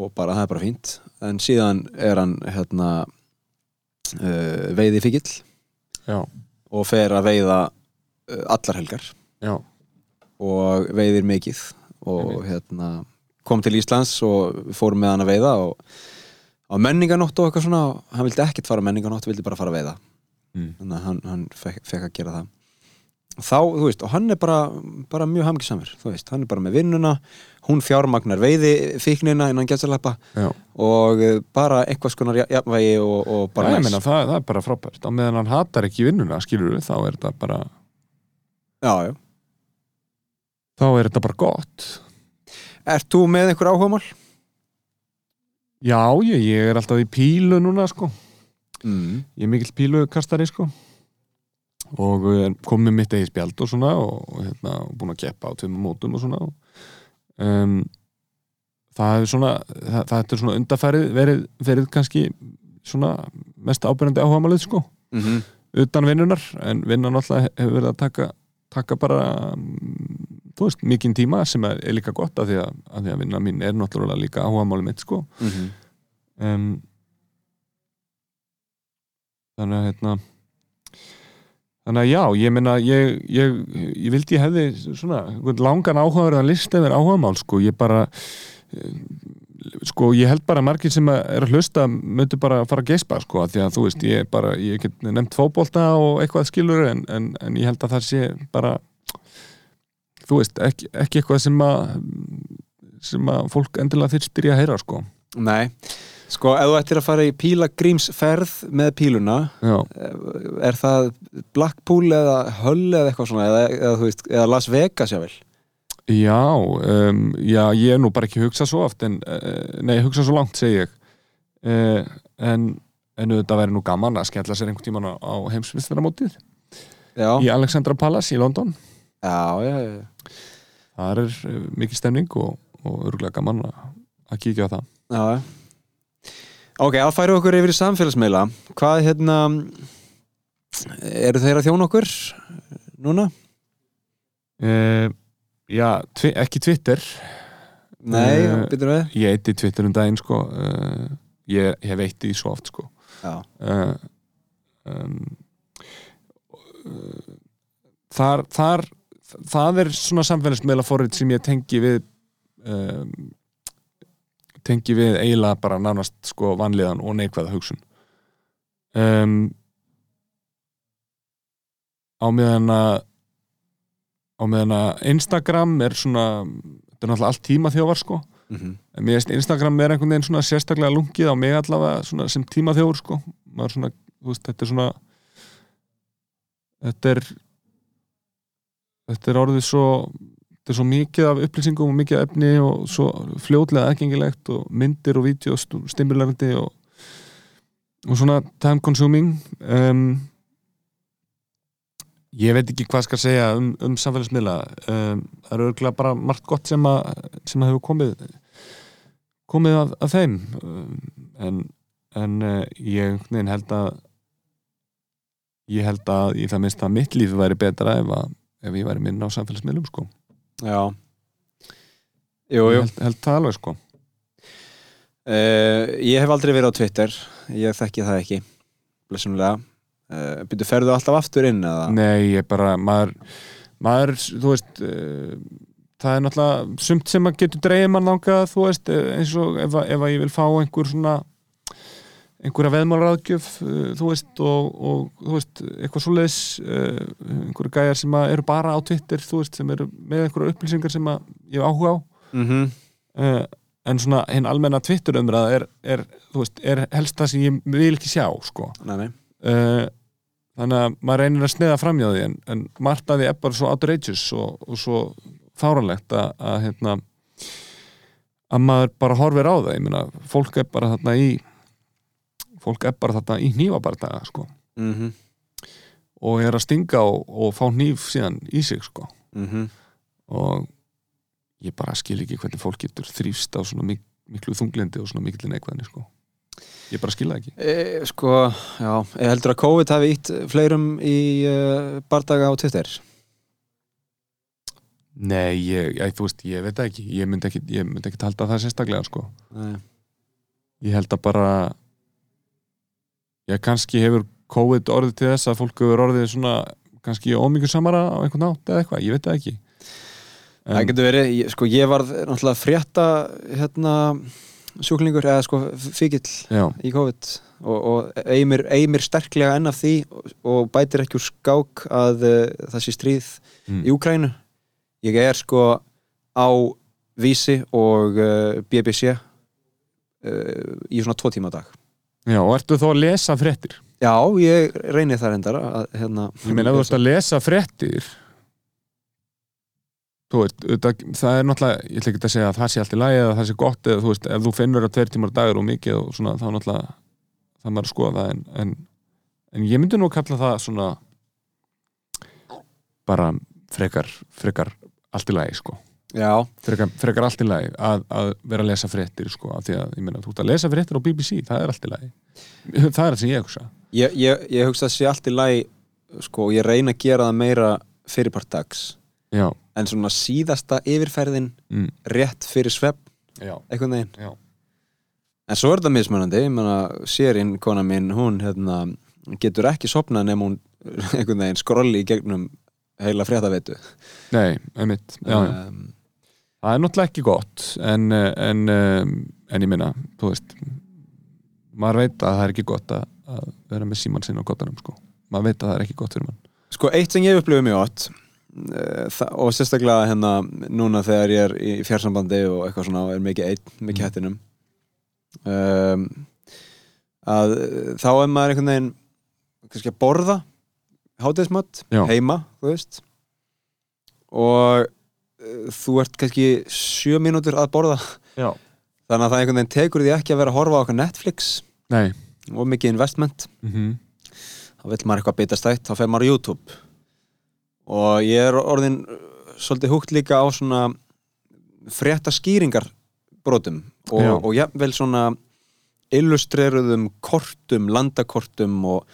og bara það er bara fínt. En síðan er hann hérna uh, veiði fíkill já, og fer að veiða uh, allar helgar. Já, og veiðir mikið. Og hérna kom til Íslands og fórum með hann að veiða og á menninganótt og eitthvað svona. Hann vildi ekkert fara á menninganótt, vildi bara fara að veiða. Mm, þannig að hann, hann fekk, fekk að gera það þá, þú veist, og hann er bara bara mjög hamgisamur, þú veist, hann er bara með vinnuna hún fjármagnar veiði fíknina innan gætsaleppa já og eh, bara eitthvað skonar ja- jafnvægi og, og bara Já, ég næs. meina, það, það er bara frábært á meðan hann hatar ekki vinnuna, skilur við þá er þetta bara, já, já. þá er þetta bara gott Ert þú með einhver áhugamál? Já, ég, ég er alltaf í pílu núna, sko Mm. ég er mikill pílukastari, sko og er komið mitt eigi spjald og svona og, hérna, búin að keppa á tveimum mótum og svona. Og, um, það er svona það, það er svona undarfærið verið, verið kannski svona mest ábyrjandi áhugamálið, sko. Mm -hmm. utan vinnunar en vinnan alltaf hefur verið að taka, taka bara mm, þú veist, mikinn tíma sem er, er líka gott af því að, að að vinna mín er náttúrulega líka áhugamáli mitt sko. Um, þannig að hérna þannig að já, ég meina ég, ég, ég vildi ég hefði svona langan áhugaður að lista yfir áhugamál sko, ég bara eh, sko, ég held bara að margir sem að er að hlusta myndu bara að fara að geispa sko, af því að þú veist, ég bara, ég get nefnt fótbolta og eitthvað skilur en, en, en ég held að það sé bara þú veist, ekki, ekki eitthvað sem að sem að fólk endilega fyrst byrja að heyra sko. Nei, sko, ef þú ættir að fara í pílagrímsferð með píluna já, er það Blackpool eða Hull eða eitthvað svona eða, eða, veist, eða Las Vegas jável já, um, já ég er nú bara ekki hugsað svo oft en, uh, nei, hugsað svo langt segi ég. Uh, en, en auðvitað væri nú gaman að skella sér einhvern tímann á, á heimsvistaramótið Já, í Alexandra Palace í London. Já, já, já. það er mikið stemning og, og örgulega gaman að, að kíkja á það. Já. Ok, að færa okkur yfir í samfélagsmeila Hvað, hérna eru þeir að þjóna okkur núna? uh, já, tvi, ekki Twitter. Nei, Eh, býtum við. ég eitti Twitter um daginn sko. Uh, ég hef eitt í svo oft sko. Já, uh, um, uh, þar, þar það er svona samfélagsmiðla forrið sem ég tengi við um, tengi við eiginlega bara nánast sko vanliðan og neikvæða hugsun. Um, á meðan að á meðan að Instagram er svona þetta er náttúrulega allt tíma þjóvar sko. Mm En mér finnst Instagram er einhvern veginn svona sérstaklega lungið á mig allavega svona sem tímaþjóður sko. Svona, veist, þetta er svona þetta er þetta er orðið svo þetta er svo mikið af upplýsingum og mikið af efni og svo fljótlega aðgengilegt og myndir og vídeo stimulerandi og, og svona time consuming. Um, ég veit ekki hvað skal segja um, um samfélagsmiðla. Um, það eru örgulega bara margt gott sem að sem að hefur komið komið af, af þeim. Um, en, en uh, ég veginn held að ég held að í það minnst að mitt líf væri betra ef, að, ef ég væri minna á samfélagsmiðlum sko. Já Jú, jú held, held það alveg sko. Uh, ég hef aldrei verið á Twitter ég þekki það ekki blessunlega uh, byrju ferðu alltaf aftur inn eða? nei, ég bara maður, maður þú veist uh, það er náttúrulega sumt sem að getur dreigið mann langað þú veist, eh, eins og ef, ef að ég vil fá einhver svona einhverja veðmálraðgjöf uh, þú veist og, og þú veist eitthvað svoleiðis uh, einhverju gæjar sem eru bara á Twitter þú veist sem eru með einhverja upplýsingar sem ég áhuga á Mm -hmm. uh, en svona hinn almenna Twitter umræða er, er, veist, er helst það sem ég vil ekki sjá sko. nei, nei. uh, þannig að maður reynir að sneða framjá því en, en að því er bara svo outrageous og, og svo fáralegt að, að hérna að maður bara horfir á það ég meina, fólk er bara þarna í fólk er bara þarna í hnífabardaga sko, Mm og er að stinga og, og fá hníf síðan í sig sko. -hmm. og ég bara skil ekki hvernig fólk getur þrýfst á svona mik miklu þunglindi og svona miklu neikvæðni sko. Ég bara skil það ekki. E, Sko, já, ég heldur að COVID hafi ítt fleirum í uh, bardaga á Twitter? Nei, ég, ég, þú veist, ég veit ekki. Ég myndi ekki, ég myndi ekki halda það sérstaklega sko. Nei. ég held að bara ég kannski hefur COVID orðið til þess að fólk hefur orðið svona kannski ómikið samara á einhvern nátt eða eitthvað, ég veit það ekki. Það getur verið, sko ég varð náttúrulega frétta hérna sjúklingur eða sko fíkill Já, í COVID og, og eimir, eimir sterklega enn af því og, bætir ekki úr skák að uh, það sé stríð mm. í Úkrænu ég er sko á Vísi og uh, BBC uh, í svona tvo tíma dag Já, og ertu þá að lesa fréttir? Já, ég reyni það reyndar að, hérna, Ég meina, þú ert að lesa fréttir þú veist, það er náttúrulega ég ætla ekki að segja að það sé allt í lagi eða það sé gott eða þú veist, ef þú finnur að tveir tímar dagur og mikið og svona, þá náttúrulega það maður að skoða það en, en, en ég myndi nú að kalla það svona bara frekar, frekar allt í lagi, sko frekar, frekar allt í lagi að, að vera að lesa fréttir, sko, af því að ég meina, þú ert að lesa fréttir á BBC, það er allt í lagi. Það er það sem ég hugsa. Ég, ég, ég hugsa að sé allt í lagi sko, og ég reyna að gera það meira fyrirpart dags. Já, en svona síðasta yfirferðin mm, rétt fyrir svepp veginn. Já. En svo er þetta mismunandi, ég meina sérinn kona mín, hún hérna, getur ekki sopnað nema hún (laughs) einhvern veginn skrolli í gegnum heila fréttavetu. Nei, einmitt, já, já. Um, Það er náttúrulega ekki gott en, en, um, en ég minna þú veist maður veit að það er ekki gott að, að vera með síman sinna á gottanum sko. maður veit að það er ekki gott fyrir mann Sko, eitt sem ég upplifið mjög ótt og sérstaklega hérna núna þegar ég er í fjarsambandi og eitthvað svona og er mikið einn, mikið Mm. hættinum um, að þá er maður einhvern veginn kannski að borða hátegismat heima, þú veist og þú ert kannski sjö mínútur að borða Já. þannig að það einhvern veginn tekur því ekki að vera að horfa á okkar Netflix Nei og mikið investment mm -hmm. þá vil maður eitthvað bitast ætt, þá fer maður á YouTube og ég er orðin uh, svolítið húgt líka á svona frétta skýringar brotum og, Já. og jafnvel svona illustreruðum kortum, landakortum og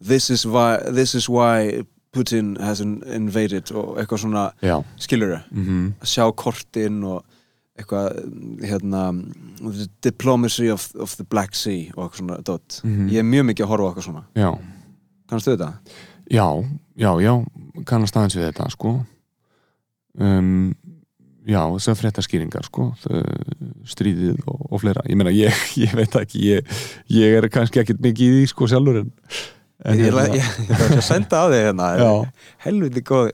this is why, this is why Putin has in- invaded og eitthvað svona Já skiluru, mm -hmm. að sjá kortin og eitthvað hérna the diplomacy of, of the Black Sea og eitthvað svona dot. Mhm. ég er mjög mikið að horfa á eitthvað svona Já, kannast þú þetta? já, já, já kannast aðeins við þetta sko um, Já, þessar fréttaskýringar sko þau- stríðið og, og fleira ég meina, ég, (laughs) ég veit ekki ég, ég er kannski ekkert mikið í því sko sjálfur en ég, hérna- ég, ætla að senda á þig hérna. Helviti góð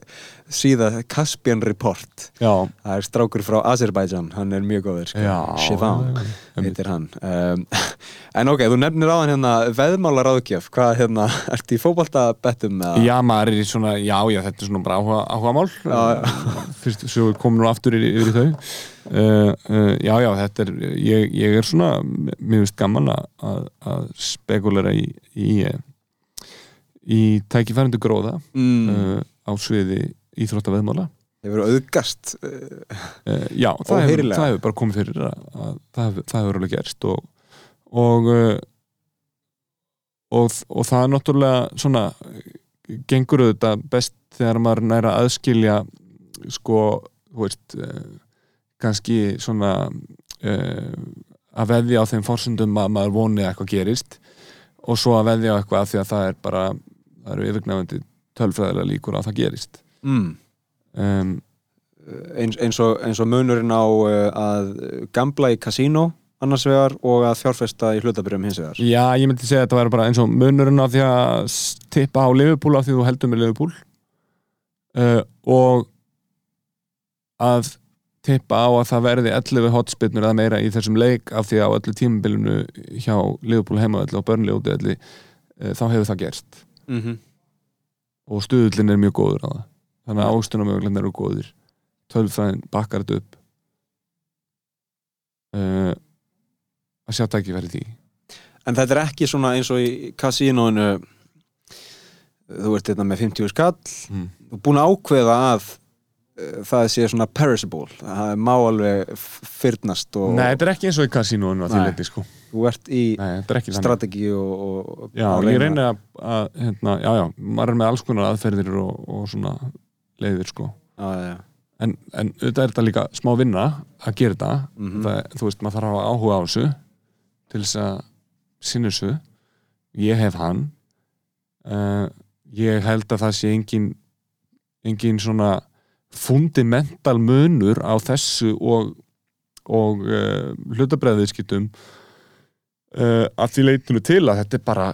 síða Caspian Report. Já, það er strákur frá Azerbaijan. Hann er mjög góður sko. Shivan einmitt. heitir hann. Um, (laughs) en ok, þú nefnir á hann hérna veðmálar áðgjöf, hvað hérna (laughs) ertu í fótboltabettum eða? Já, maður er í svona, já, já, þetta er svona bara áhuga, áhuga mál. Já, (laughs) Fyrst, svo komum nú aftur yfir, þau. Uh, uh, Já, já, þetta er ég, ég er svona, mér finnst gaman að spekulera í í, eh, í tækifærindu gróða mm, uh, á sviði íþróttaveðmála. Hefur auðgast uh, uh, Já, það hefur, það hefur bara komið fyrir að, að það það hefur alveg gerst og og, uh, og og það er náttúrulega svona gengur auðvitað best þegar maður næra aðskilja sko, þú veist uh, kannski svona að veðja á þeim forsundum að maður voni að eitthvað gerist og svo að veðja á eitthvað því að það er bara það eru yfirgnafandi tölfræðilega líkur að það gerist. Mm, um, eins, eins, og, eins og munurinn á uh, að gambla í kasínó annars vegar og að fjárfesta í hlutabyrjum hins vegar. Já, ég myndi segja að þetta væri bara eins og munurinn af því að tippa á Liverpool af því þú heldur með Liverpool. Uh, og að tippa á að það verði 11 hotspinnur eða meira í þessum leik af því að á öllu tímabilinu hjá Liverpool heimaðalli og Burnley út eða þá hefur það gerst mm -hmm. og stuðullin er mjög góður á það. Þannig að ástunamögulegn eru góðir. Tölfræðin bakkar þetta upp. Uh, að sjá tækifæri í því. En þetta er ekki svona eins og í kasínóinu þú ert þetta með 50 skall. Mm. þú er búin að ákveða að uh, það sé svona perishable. Það má alveg fyrnast og Nei, þetta er ekki eins og í kasínóinu að því leiti sko þú ert í strategi og, og Já, og ég reyni að, að hérna, já, já, maður er með alls konar aðferðir og, og svona leiðir sko. Já, en, en auðvitað er þetta líka smá vinna að gera þetta. Mhm. það, þú veist, maður þarf að hafa áhuga á þessu til þess að sinna þessu. Ég hef hann. Uh, ég held að það sé engin engin svona fundamental munur á þessu og og uh, hlutabræðiðskiptum uh, að því leitinu til að þetta er bara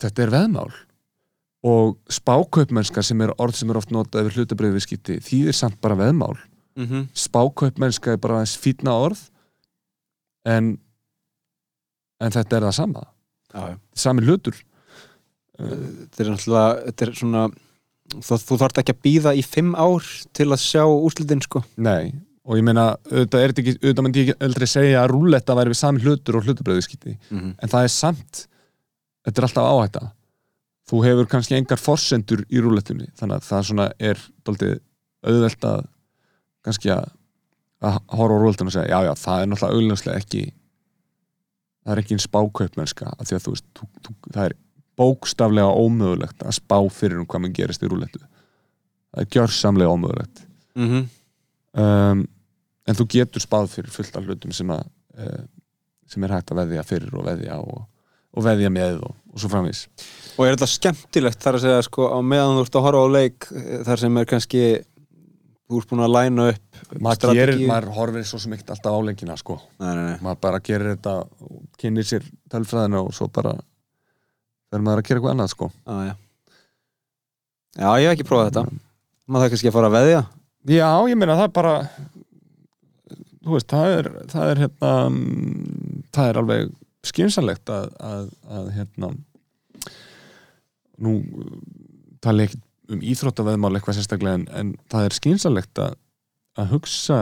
þetta er veðmál. Og spákaupmennska sem er orð sem er oft notað yfir hlutabræðiðskipti þýðir samt bara veðmál. Mm spákaupmennska er bara aðeins fýtna orð en en þetta er það sama. Já. sami hlutur. Þetta er náttúrulega þetta er svona þú, þú þarft ekki að býða í fimm ár til að sjá úrslitin sko. Nei, og ég meina auðvitað, er þetta ekki, auðvitað myndi ég eldri segja að rúletta væri við sami hlutur og hlutabröðiskipti mm en það er samt þetta er alltaf áhætta. Þú hefur kannski engar forsendur í rúlettunni þannig að það svona er daldið auðvelt að kannski að, að horfa á rúlettun og segja já já, það er náttúrulega auðvelslega ekki það er ekki einn spákaupmennska af því að þú veist, þú, þú, það er bókstaflega ómögulegt að spá fyrir um hvað mann gerist í rúlettu það er gjörsamlega ómögulegt. -hmm. um, en þú getur spáð fyrir fullt af hlutum sem að uh, sem er hægt að veðja fyrir og veðja og, og veðja með og, og svo framvís og er þetta skemmtilegt þar að segja sko á meðan þú ert að horfa á leik eh, þar sem er kannski þú ert búin að læna upp maður, gerir, maður horfir svo sem ekkert alltaf á leikina sko. nei, nei, nei. maður bara gerir þetta kynir sér tölfræðina og svo bara verður maður að gera eitthvað annað sko. Ah, já. já, ég hef ekki prófað þetta maður það kannski að fara að veðja já, ég meina það er bara veist, það er það er hérna það er alveg skynsanlegt að, að, að hérna nú tala ekki um íþróttaveðmál eitthvað sérstaklega en, en það er skynsanlegt að, að hugsa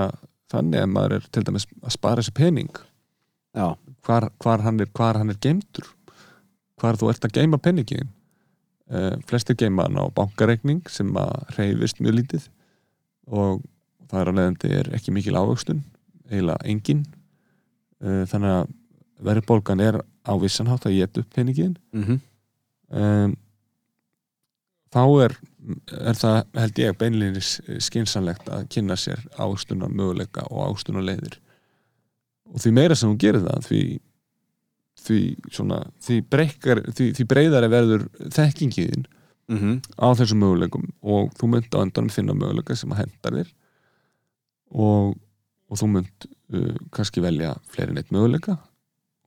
þannig að maður er til dæmis að spara þessi pening. Hvar, hvar, hann er, hvar hann er geimtur hvar þú ert að geima peningin uh, flestir geima hann á bankareikning sem að reyfist mjög lítið og það er á leiðandi er ekki mikil ávöxtun eiginlega engin. Uh, þannig að verðbólgan er á vissanhátt að geta upp peningin mm um, þá er, er það held ég beinlýnis skynsanlegt að kynna sér ástunar möguleika og ástunar leiðir og því meira sem hún gerir það því, því, svona, því, breykar, því, því breyðari verður þekkingiðin -hmm. á þessum möguleikum og þú mynd á endanum finna möguleika sem að henda þér. Og, og þú mynd uh, kannski velja fleiri neitt möguleika.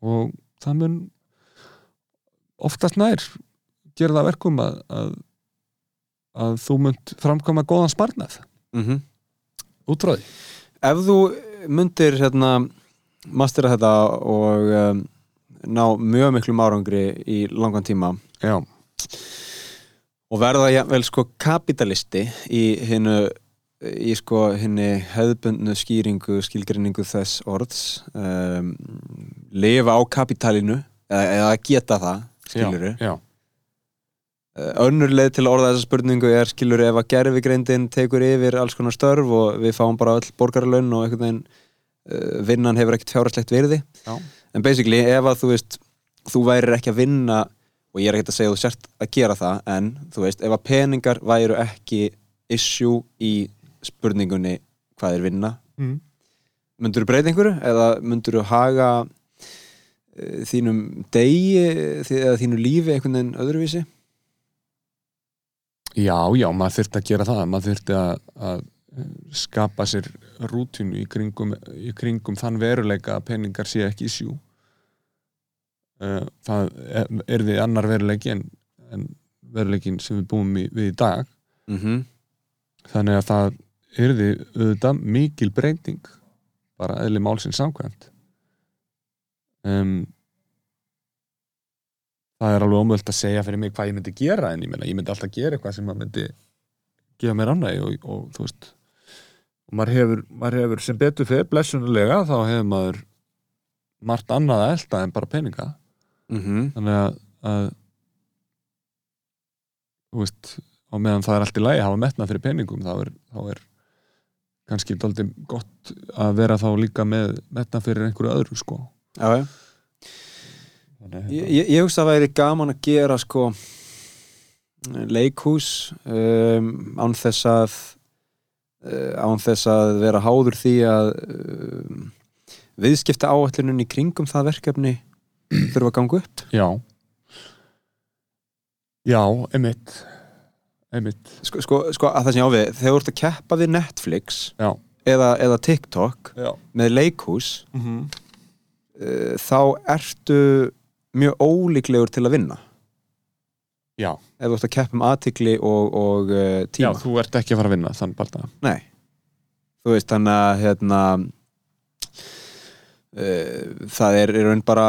Og það mun oftast nær gera það að verkum að, að, að þú mynd framkoma góðan sparnað. Mm útráði. ef þú myndir hérna mastera þetta og um, ná mjög miklum árangri í langan tíma Já, og verða vel sko kapitalisti í hinnu í sko hinni hefðbundnu skýringu, skilgrinningu þess orðs um, lifa á kapitalinu eða, eða geta það, skiluru já, já, önnur leið til að orða þessa spurningu er skiluru ef að gerfigreindin tekur yfir alls konar störf og við fáum bara öll borgarlaun og einhvern veginn uh, vinnan hefur ekkert fjárhæslegt virði. Já. en basically ef að þú veist þú værir ekki að vinna og ég er ekkert að segja þú sért að gera það en þú veist, ef að peningar væru ekki issue í spurningunni hvað er vinna? Mm. myndur þú breyta einhverju? Eða myndur þú haga uh, þínum degi eða þínu lífi einhvern veginn öðruvísi? Já, já, maður þurfti að gera það. Maður þurfti að, að skapa sér rútinu í kringum, í kringum þann veruleika að peningar sé ekki í sjú það er, er því annar veruleiki en, en veruleikin sem við búum í, við í dag. Mm -hmm. þannig að það yrði auðvitað mikil breyting bara eðli málsins samkvæmt. Um, það er alveg ómöld að segja fyrir mig hvað ég myndi gera en ég meina, ég myndi alltaf gera eitthvað sem að myndi gefa mér annað og, og þú veist og maður hefur, maður hefur sem betur fyrir blessunulega þá hefur maður margt annað að elda en bara peninga. Mm þannig að, að þú veist á meðan það er allt í lagi að hafa metnað fyrir peningum þá er, þá er kannski dálítið gott að vera þá líka með metnað fyrir einhverju öðru sko. Já, Þannig, Ég, ég, ég hugsa að það væri gaman að gera sko leikhús um, án þess að uh, án þess að vera háður því að um, viðskipta áætlunum í kringum það verkefni þurfa að ganga upp. Já. Já, emitt emitt sko, sko, sko að það sem ég á við þegar þú ert að keppa við Netflix já, eða, eða TikTok já. með leikhús mm -hmm. uh, þá ertu mjög ólíklegur til að vinna. Já, ef þú ert að keppa um aðtikli og, og uh, já, tíma þú ert ekki að fara að vinna þann bara Nei. Þú veist þannig að hérna uh, það er í raun bara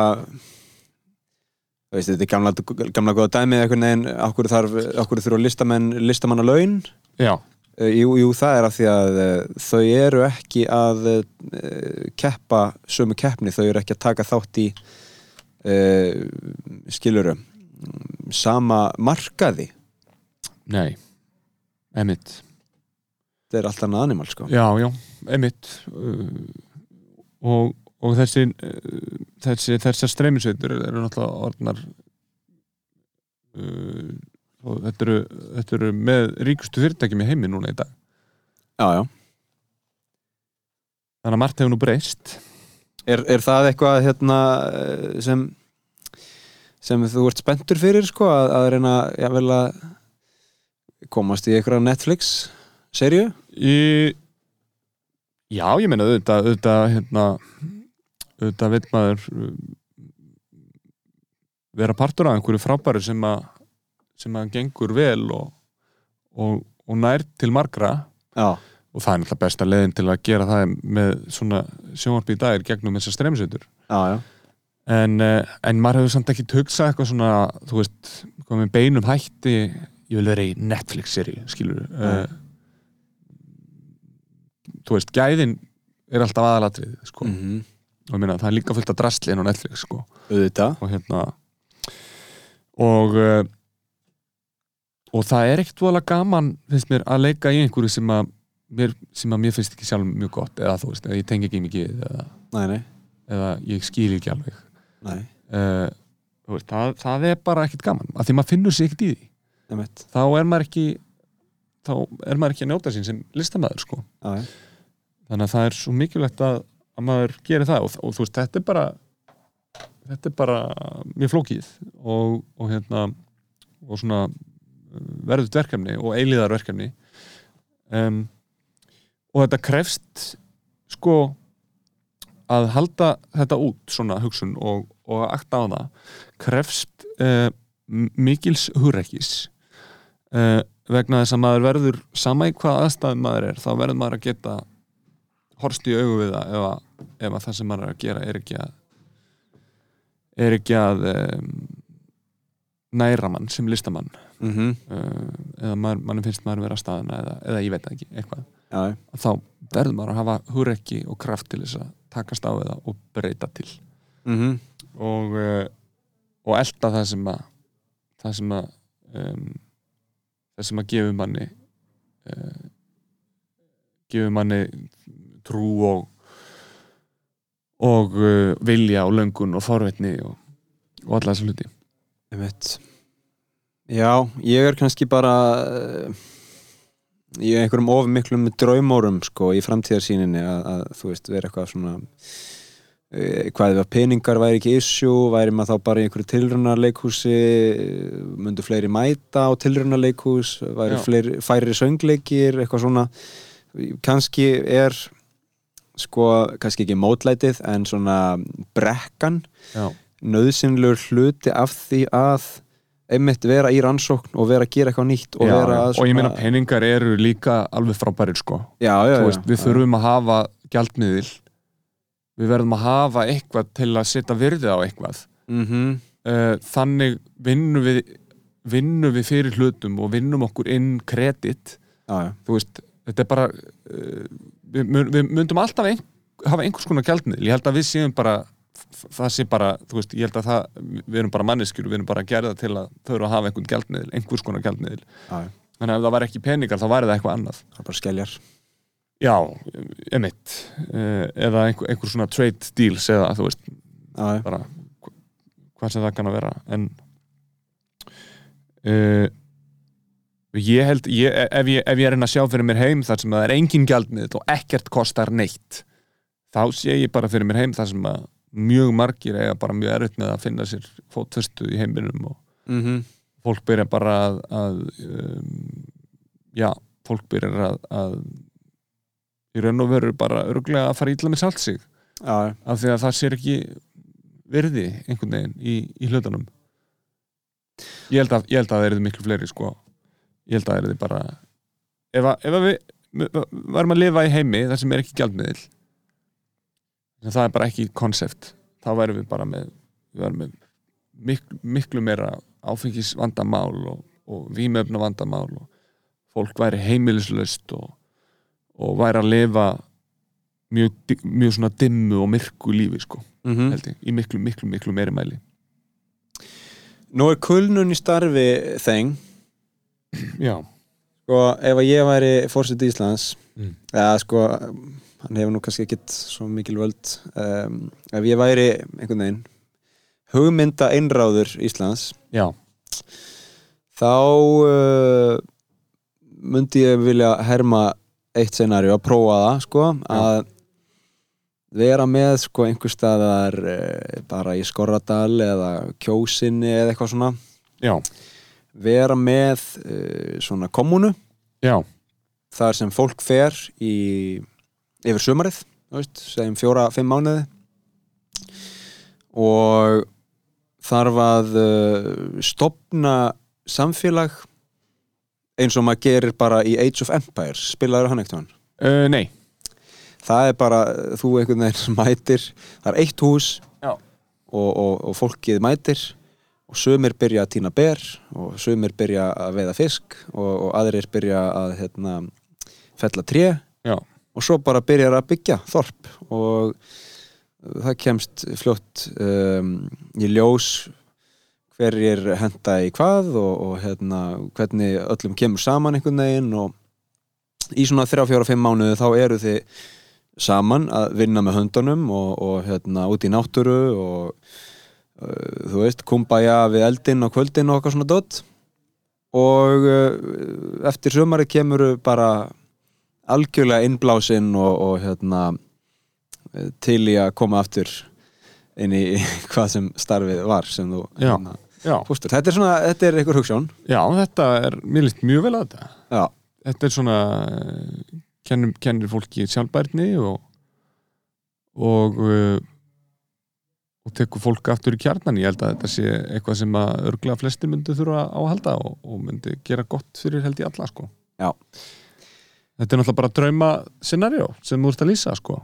veist þetta er gamla, gamla góða dæmið einhvern veginn okkur, þurfa listamenn listamanna laun? Já, uh, jú, jú það er af því að uh, þau eru ekki að uh, keppa sömu keppni, þau eru ekki að taka þátt í skiluru sama markaði. Nei emitt þetta er allt annað animal sko. Já, já, einmitt. Uh, og, og þessi þessi, þessar streymisveitur eru náttúrulega orðnar uh, og þetta eru, þetta eru með ríkustu fyrirtækjum í heimi núna í dag. Já, já. Þannig að margt hefur nú breyst. Er, er það eitthvað hérna, sem sem þú ert spenntur fyrir sko, að, að reyna jável að komast í einhverja Netflix serju? í, Já, ég meina auðvitað auðvitað, hérna auðvitað veit maður uh, vera partur af einhverju frábæru sem að sem að gengur vel og, og, og nær til margra. Já, og það er náttúrulega besta leiðin til að gera það með svona sjónvarpi í dagir gegnum þessar já en, eh, en maður hefur samt ekki hugsað eitthvað svona, þú veist með beinum hætti ég vil vera í Netflix-seri, skilur uh, þú veist, gæðin er alltaf aðalatrið, sko. Mm -hmm. Meina, það er líka fullt af drastli inn á Netflix, sko. Og hérna og uh, og það er ekkert voðalega gaman finnst mér að leika í einhverju sem að mér, sem að mér finnst ekki sjálf mjög gott eða þú veist, eða ég tengi ekki mikið eða, Nei, nei, eða ég skil ekki alveg. Uh, veist, það, það er bara ekkert gaman af því maður finnur sig ekkert í því. Einmitt. Þá er maður ekki þá er maður ekki að njóta sín sem listamæður sko. Þannig að það er svo mikilvægt að, að maður gerir það. Og, og þú veist, þetta er bara þetta er bara mjög flókið og, og hérna og svona verðut verkefni og eilíðar verkefni um, og þetta krefst sko að halda þetta út svona hugsun og, og að akta á það krefst uh, mikils hugrekkis. Uh, vegna þess að maður verður sama í hvað aðstæðum maður er þá verður maður að geta horst í augu við það ef að, ef að það sem maður er að gera er ekki að er ekki að um, næra mann sem listamann. Mm uh, eða maður, mann finnst maður vera að staðina eða, eða ég veit ekki, eitthvað. Já, þá verður maður að hafa hugrekki og kraft til þess að takast á það og breyta til. Mm og, uh, og elda það sem að það sem að um, það sem að gefur manni uh, gefur manni trú og og uh, vilja og löngun og forvetni og, og alla þessa hluti. Já, ég er kannski bara uh, í einhverjum ofmiklum draumórum sko í framtíðarsýninni að, að þú veist, vera eitthvað svona uh, hvað ef að peningar væri ekki issue, væri maður þá bara í einhverju tilrunarleikhúsi myndu fleiri mæta á tilrunarleikhús væri fleiri, færi söngleikir eitthvað svona. Kannski er sko, kannski ekki mótlætið en svona brekkan Já, nöðsynlegur hluti af því að einmitt vera í rannsókn og vera að gera eitthvað nýtt og Já, vera að og ég meina peningar eru líka alveg frábærir sko. Já, já, veist, við þurfum að hafa gjaldmiðil. Við verðum að hafa eitthvað til að setja virði á eitthvað. Mm uh, þannig vinnum við vinnum við fyrir hlutum og vinnum okkur inn kredit. Þú veist, þetta er bara uh, við, við myndum alltaf ein, hafa einhvers konar gjaldmiðil, ég held að við séum bara það sé bara, þú veist, ég held að það við erum bara manneskjur, við erum bara að gera það til að þau eru að hafa einhvern gjaldmiðil, einhvers konar já. þannig að ef það var ekki peningar þá væri það eitthvað annað. Það er bara skelljar já, emitt uh, eða einhver, einhver svona trade deals eða þú veist, bara hva- hvað sem það kann að vera. En uh, ég held ég, ef, ég, ef ég er reyna að sjá fyrir mér heim þar sem það er engin gjaldmiðl og ekkert kostar neitt þá sé ég bara fyrir mér heim þar sem að mjög margir eiga bara mjög erfitt með að finna sér fótfestu í heiminum og Mm fólk byrja bara að, að um, já, fólk byrja að, að í raun og veru bara örglega að fara ítla með salt sig. Já, já. af því að það sér ekki virði einhvern veginn í, í hlutunum. Ég held að, ég held að það eru miklu fleiri sko ég held að það eru bara ef, að, ef að við varum að lifa í heimi þar sem er ekki gjaldmiðil en það er bara ekki konsept þá værum við bara með við varum með miklu, miklu meira áfengis vandamál og, og vímöfna vandamál og fólk væri heimilislaust og, og væri að lifa mjög, mjög svona dimmu og myrku lífi sko, Mm held ég, í miklu, miklu, miklu meiri mæli. Nú er kulnun í starfi þeng Já, sko, ef að ég væri fórsett Íslands Mm. eða sko hann hefur nú kannski ekkit svo mikil völd um, ef ég væri einhvern veginn hugmynda einráður Íslands já, þá uh, myndi ég vilja herma eitt scenarió að prófa það sko, að vera með sko einhver staðar uh, bara í Skorradal eða Kjósinni eða eitthvað svona. Já, vera með uh, svona kommunu já, þar sem fólk fer í yfir sumarið, þú veist, segjum fjóra, fimm mánuði. Og þarf að uh, stopna samfélag eins og maður gerir bara í Age of Empires. Spilaður hann ekkert hann uh, nei. Það er bara, þú einhvern veginn (laughs) mætir, það er eitt hús og, og, og fólkið mætir og sumir byrja að týna ber og sumir byrja að veiða fisk og, og aðrir byrja að hérna, fella tré. Já, og svo bara byrjar að byggja þorp og það kemst fljótt um, í ljós hverjir henda í hvað og, og hérna, hvernig öllum kemur saman einhvern veginn og í svona þrjá, fjóra, fimm mánuði þá eru þið saman að vinna með höndunum og, og hérna út í náttúru og þú veist, kumbaya við eldinn og kvöldinn og okkar svona dott og uh, eftir sumari kemur bara algjörlega innblásinn og, og hérna eh, til í að koma aftur inn í (laughs) hvað sem starfið var sem þú hérna, fústur. Þetta er svona, þetta er einhver hugssjón já, þetta er mér líst mjög vel að þetta. Já, Þetta er svona eh, kennir, kennir fólki sjálfbærni og og og tekur fólk aftur í kjarnan ég held að þetta sé eitthvað sem að örglega flestir myndi þurfa á að halda og, og myndi gera gott fyrir held í alla sko. Já. Þetta er náttúrulega bara drauma scenario sem þú ert að lýsa sko.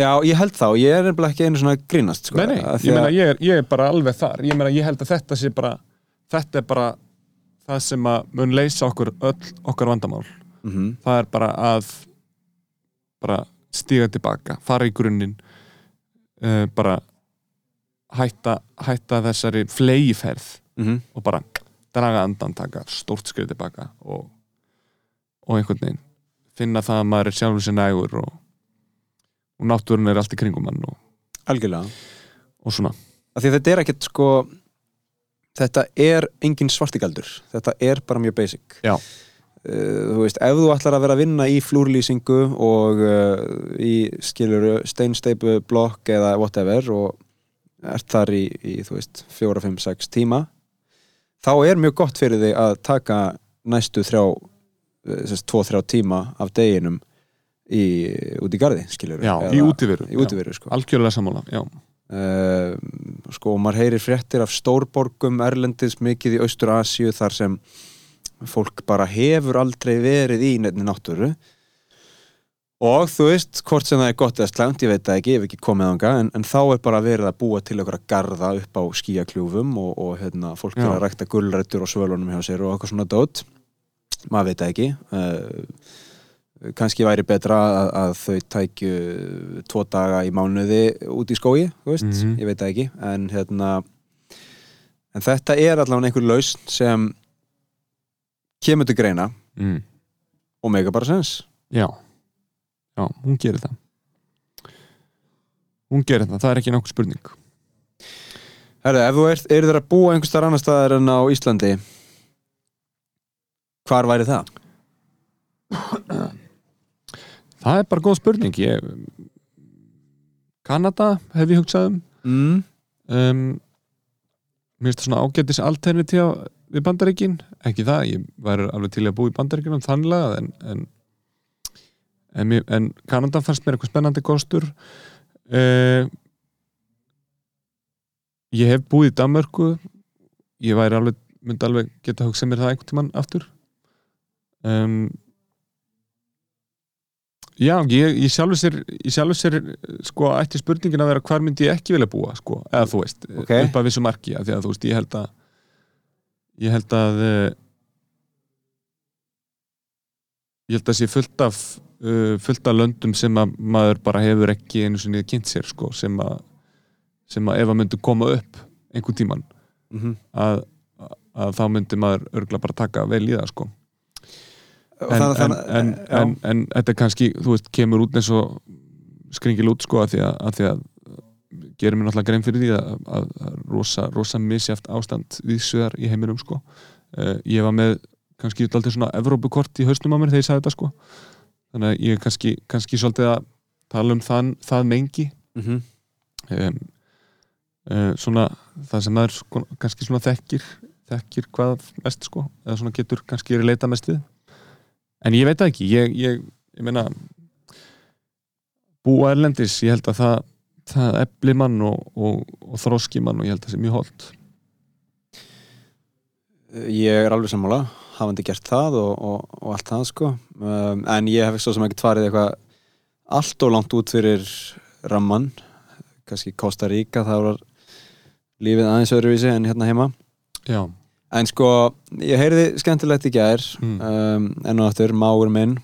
Já ég held þá, ég er nefnilega ekki einu svona grínast sko, Nei, nei, ég meina ég er, ég er bara alveg þar. Ég meina ég held að þetta sé bara þetta er bara það sem að mun leysa okkur öll okkar vandamál. Mhm, það er bara að bara stíga tilbaka fara í grunninn uh, bara hætta, hætta þessari flegiferð mhm. og bara draga andan taka stórt skrið tilbaka og, og einhvern veginn finna það að maður er sjálfur sér nægur og, og náttúrun er allt í kringum hann og, Algjörlega og svona þetta er ekkert sko þetta er engin svartigaldur þetta er bara mjög basic Já. Uh, þú veist, ef þú ætlar að vera að vinna í flúrlýsingu og uh, í skiluru steinsteipu blokk eða whatever og ert þar í, í þú veist, fjóra, fimm, sex tíma þá er mjög gott fyrir þig að taka næstu þrjá uh, sérst, tvo, þrjá tíma af deginum í, út í garði, skiluru já, í útiveru í útiveru, sko. Algjörlega sammála já. uh, sko, maður heyrir fréttir af stórborgum erlendis mikið í Austur-Asíu þar sem fólk bara hefur aldrei verið í nefni náttúru og þú veist, hvort sem það er gott eða slæmt, ég veit það ekki, ég hef ekki komið ánga en, en þá er bara verið að búa til einhverja garða upp á skíakljúfum og, og hérna, fólk er að rækta gullrættur og svölunum hjá sér og eitthvað svona dót. Maður veit það ekki. Uh, kannski væri betra að, að þau tækju tvo daga í mánuði út í skógi, þú veist, Mhm. ég veit það ekki. En hérna en þetta er allavega einhver lausn sem kemur til greina. Mm. og mega bara sens. Já, já, hún gerir það. Hún gerir það, það er ekki nokkuð spurning. Herðu, ef þú ert, eru þeir að búa einhvers staðar annar staðar en á Íslandi hvar væri það? Það er bara góð spurning. Ég, Kanada hef ég hugsað um. Mm. um, Mér finnst það svona ágætis alternatíð við bandaríkin. Ekki það, ég væri alveg til að búa í bandaríkinum þannlega en, en, en, en Kanada fannst mér eitthvað spennandi kostur. Uh, Ég hef búið í Danmörku. Ég væri alveg myndi alveg geta hugsað mér það einhvern tímann aftur. Um, Já, ég, ég sjálfur sér, ég sjálfur sér sko, ætti spurningin að vera hvar myndi ég ekki vilja búa sko, eða þú veist, Ok. upp að vissu marki því að þú veist, ég held að ég held að eh, ég held að sé fullt af uh, fullt af löndum sem að maður bara hefur ekki einu sinni kynnt sér sko, sem að sem að ef að myndi koma upp einhvern tíman Mm að, að þá myndi maður örgla bara taka vel í það sko. En, þannig, en, en, en, en þetta kannski, þú veist, kemur út eins og skringil út sko að því að, að, því að gerir mér náttúrulega grein fyrir því að, rosa, rosa misjæft ástand viðsvegar í heiminum sko. Uh, ég var með kannski alltaf svona Evrópukort í hausnum á mér þegar ég sagði þetta sko. Þannig að ég er kannski, kannski svolítið að tala um þann, það mengi. Mm -hmm. um, uh, svona það sem maður sko, kannski svona þekkir þekkir hvað mest sko eða svona getur kannski verið leita mest við. En ég veit það ekki ég, ég, ég meina búa erlendis, ég held að það það efli mann og, og, og þroski mann og ég held að það sé mjög holdt ég er alveg sammála hafandi gert það og, og, og allt það sko. Um, en ég hef svo sem ekki farið eitthvað allt og langt út fyrir ramman kannski Costa Rica það var lífið aðeins öðruvísi en hérna heima. Já, en sko, ég heyrði skemmtilegt í gær Mm. um, enn og aftur, mágur minn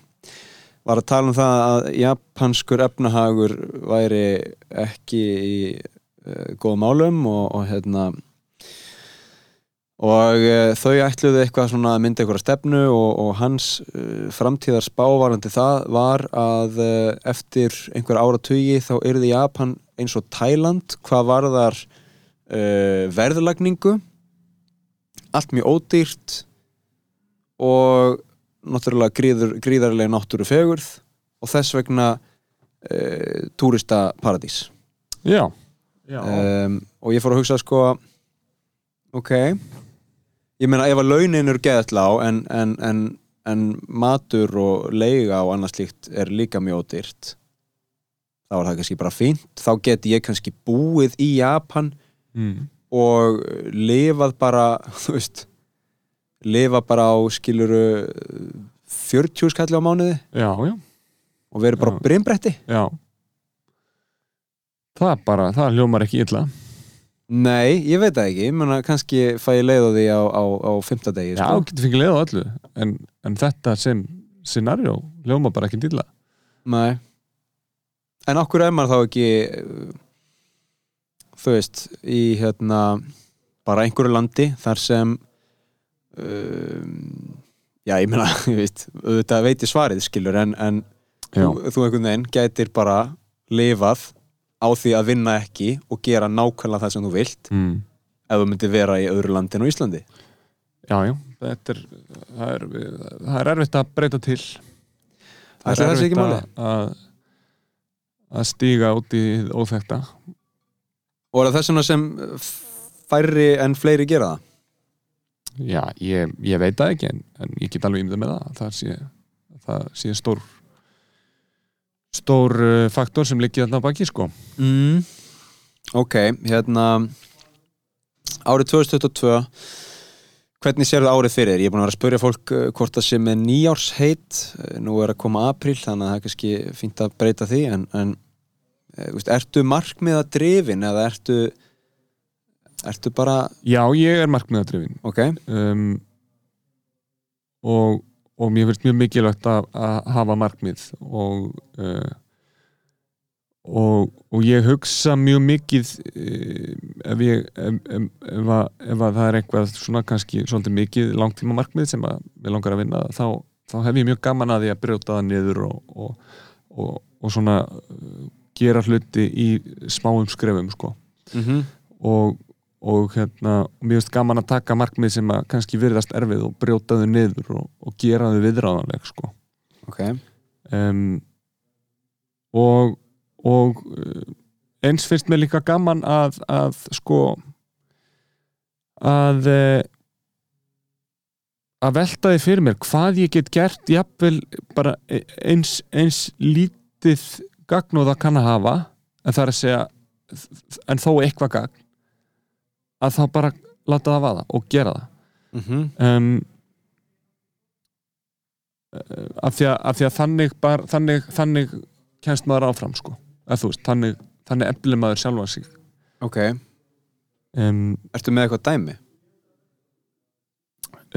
var að tala um það að japanskur efnahagur væri ekki í uh, góðum málum og, og hérna og uh, þau ætluðu eitthvað svona að mynda eitthvað stefnu og, og hans uh, framtíðar spávarandi það var að uh, eftir einhver áratugi þá yrði Japan eins og Thailand hvað varðar uh, verðlagningu. Allt mjög ódýrt og náttúrulega gríður, gríðarlega náttúru fegurð og þess vegna uh, túrista paradís já, já. um, og ég fór að hugsa sko ok ég meina ef að launin eru geðall á en, en, en, en matur og leiga og annað slíkt er líka mjög ódýrt þá er það kannski bara fínt. Þá get ég kannski búið í Japan mm. og lifað bara (laughs) þú veist lifa bara á skiluru 40 skalli á mánuði já, já, og verið bara brimbretti já. Það er bara, það hljómar ekki illa Nei, ég veit það ekki, ég meina kannski fæ ég leið á því á, á, á fimmtadegi já, sko. getur fengið leið á öllu. En, en þetta sem scenario hljómar bara ekki illa Nei. En okkur er maður þá ekki uh, þú veist í hérna bara einhverju landi þar sem um, já, ég meina (laughs) ég veit, auðvitað veit ég svarið skilur en, en þú, þú einhvern veginn gætir bara lifað á því að vinna ekki og gera nákvæmlega það sem þú vilt mm. ef þú myndir vera í öðru landi en á Íslandi. Já, já. Þetta er, það er það er erfitt að breyta til. Það Ætli það ekki máli? að, að að stíga út í óþekta og er það þess vegna sem færri en fleiri gera það? Já, ég, ég veit það ekki en, en ég get alveg ímyndað með það það sé, það sé stór stór uh, faktor sem liggja á baki sko mm. ok, hérna árið 2022 hvernig sér það árið fyrir? Ég er búin að vera að spurja fólk uh, hvort það sé með nýjársheit Uh, nú er að koma apríl þannig að það er kannski fínt að breyta því en, en veist, ertu markmiða drifin eða ertu ertu bara, Já, ég er markmiðadrifin ok um, og, og mér finnst mjög mikilvægt að, að hafa markmið og, uh, og og ég hugsa mjög mikið uh, ef ég ef, ef, ef, að, ef að það er eitthvað svona kannski svolítið mikið langtíma markmið sem að við langar að vinna þá, þá hef ég mjög gaman að því að brjóta það niður og, og, og, og svona uh, gera hluti í smáum skrefum sko. Mm og, og hérna, mér finnst gaman að taka markmið sem að kannski virðast erfið og brjóta þau niður og, og gera þau viðráðanleg sko. ok, um, og og uh, eins finnst mér líka gaman að, að sko að uh, að velta því fyrir mér hvað ég get gert jafnvel bara e- eins, eins lítið gagn og það kann að hafa en það er að segja en þó eitthvað gagn að þá bara láta það vaða og gera það mm um, uh, af, því að, af því að þannig, bara, þannig, þannig kemst maður áfram sko. veist, þannig, þannig eflir maður sjálfa sig ok um, ertu með eitthvað dæmi?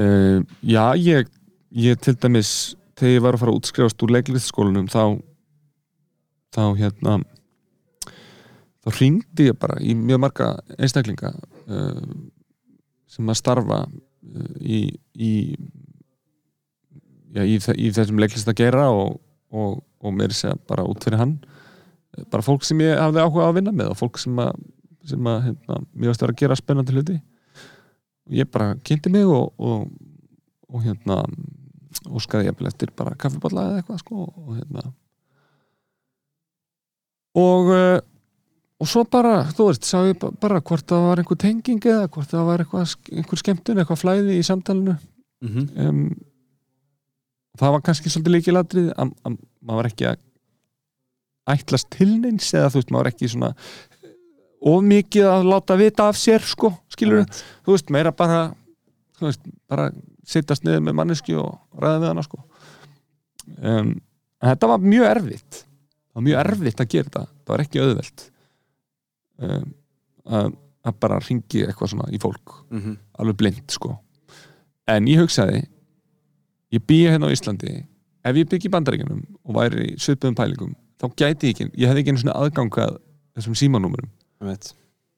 uh, já, ég, ég til dæmis þegar ég var að fara að útskrifast úr leikliðskólanum þá þá hérna þá hringdi ég bara í mjög marga einstaklinga sem að starfa uh, í í, já, í, í þessum leiklist að gera og, og, og mér segja bara út fyrir hann. Bara fólk sem ég hafði áhuga að vinna með og fólk sem að, sem að hérna, mér varst að vera að gera spennandi hluti. Og ég bara kynnti mig og, og, og hérna óskaði ég eftir bara kaffiballa eða eitthvað sko og hérna. Og og svo bara, þú veist, sá ég ba- bara hvort það var einhver tenging eða hvort það var eitthvað, einhver skemmtun, eitthvað flæði í samtalinu. Mm -hmm. um, það var kannski svolítið líkilatrið að, að maður var ekki að ætlast til neins eða þú veist, maður var ekki svona of mikið að láta vita af sér sko, skilur þú veist, meira bara þú veist, bara sittast niður með manneski og ræða við hana sko. Um, en þetta var mjög erfitt. Það var mjög erfitt að gera þetta. Það var ekki auðvelt um, að, að bara ringi eitthvað svona í fólk Mm -hmm. alveg blind sko. En ég hugsaði ég býja hérna á Íslandi ef ég byggi í bandaríkjunum og væri í svipuðum pælingum þá gæti ég ekki, ég hefði ekki einu svona aðgangað þessum símanúmerum.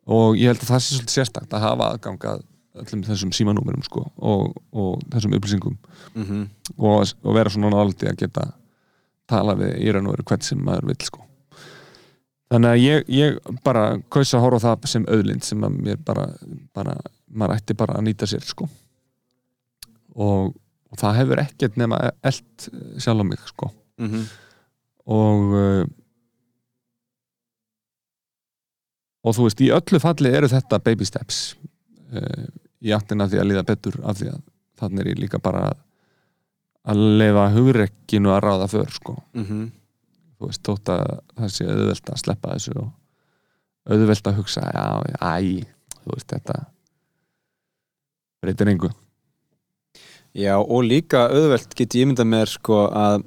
Og ég held að það sé svolítið sérstakt að hafa aðgangað öllum þessum símanúmerum sko og, og þessum upplýsingum. Mm -hmm. og, og vera svona nálaldi að geta tala við í raun og veru hvert sem maður vill sko þannig að ég, ég bara kausa að horfa það sem auðlind sem að mér bara, bara maður ætti bara að nýta sér sko og, og það hefur ekkert nema eld sjálf á mig sko Mm -hmm. og uh, og þú veist, í öllu falli eru þetta baby steps í áttina því að líða betur af því að þannig er ég líka bara að, að leifa hugrekkinu að ráða för sko, Mm -hmm. Þú veist, þótt að það sé auðvelt að sleppa þessu og auðvelt að hugsa, já, æ þú veist, þetta breytir engu. Já, og líka auðvelt get ég ímyndað mér sko að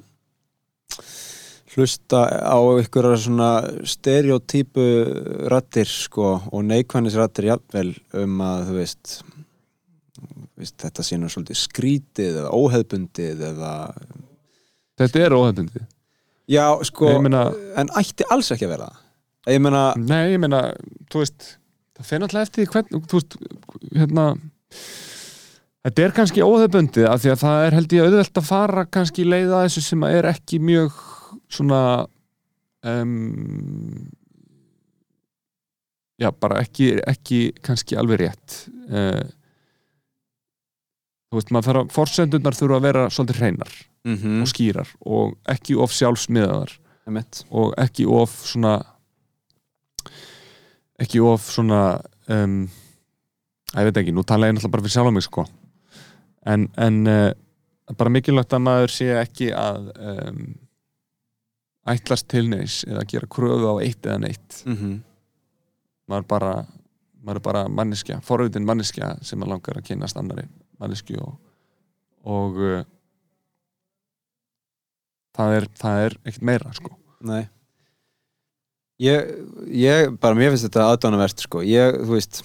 hlusta á ykkur svona stereotypu rattir sko og neikvænis rattir jafnvel um að þú veist, veist þetta sé nú svolítið skrítið eða óheðbundið eða þetta er óhefbundi já sko, Ég meina- en ætti alls ekki að vera það? Ég meina, Nei, ég meina, þú veist það fer náttúrulega eftir hvern, þú veist, hérna þetta er kannski óþeubundið af því að það er held ég auðvelt að fara kannski í leið að þessu sem er ekki mjög svona um, já, bara ekki, ekki kannski alveg rétt uh, þú veist, maður þarf að forsendurnar þurfa að vera svolítið hreinar mm og skýrar og ekki of sjálfsmiðaðar -hmm. og ekki of svona ekki of svona um, að ég veit ekki, nú tala ég náttúrulega bara fyrir sjálf mig sko en, en uh, bara mikilvægt að maður sé ekki að um, ætlast til neins eða gera kröfu á eitt eða neitt Mm -hmm. maður bara maður er bara manneskja, forvitin manneskja sem maður langar að kynast annari manneskju og, og uh, það er það er ekkert meira sko. Nei. Ég, ég bara mér finnst þetta aðdánavert sko. Ég, þú veist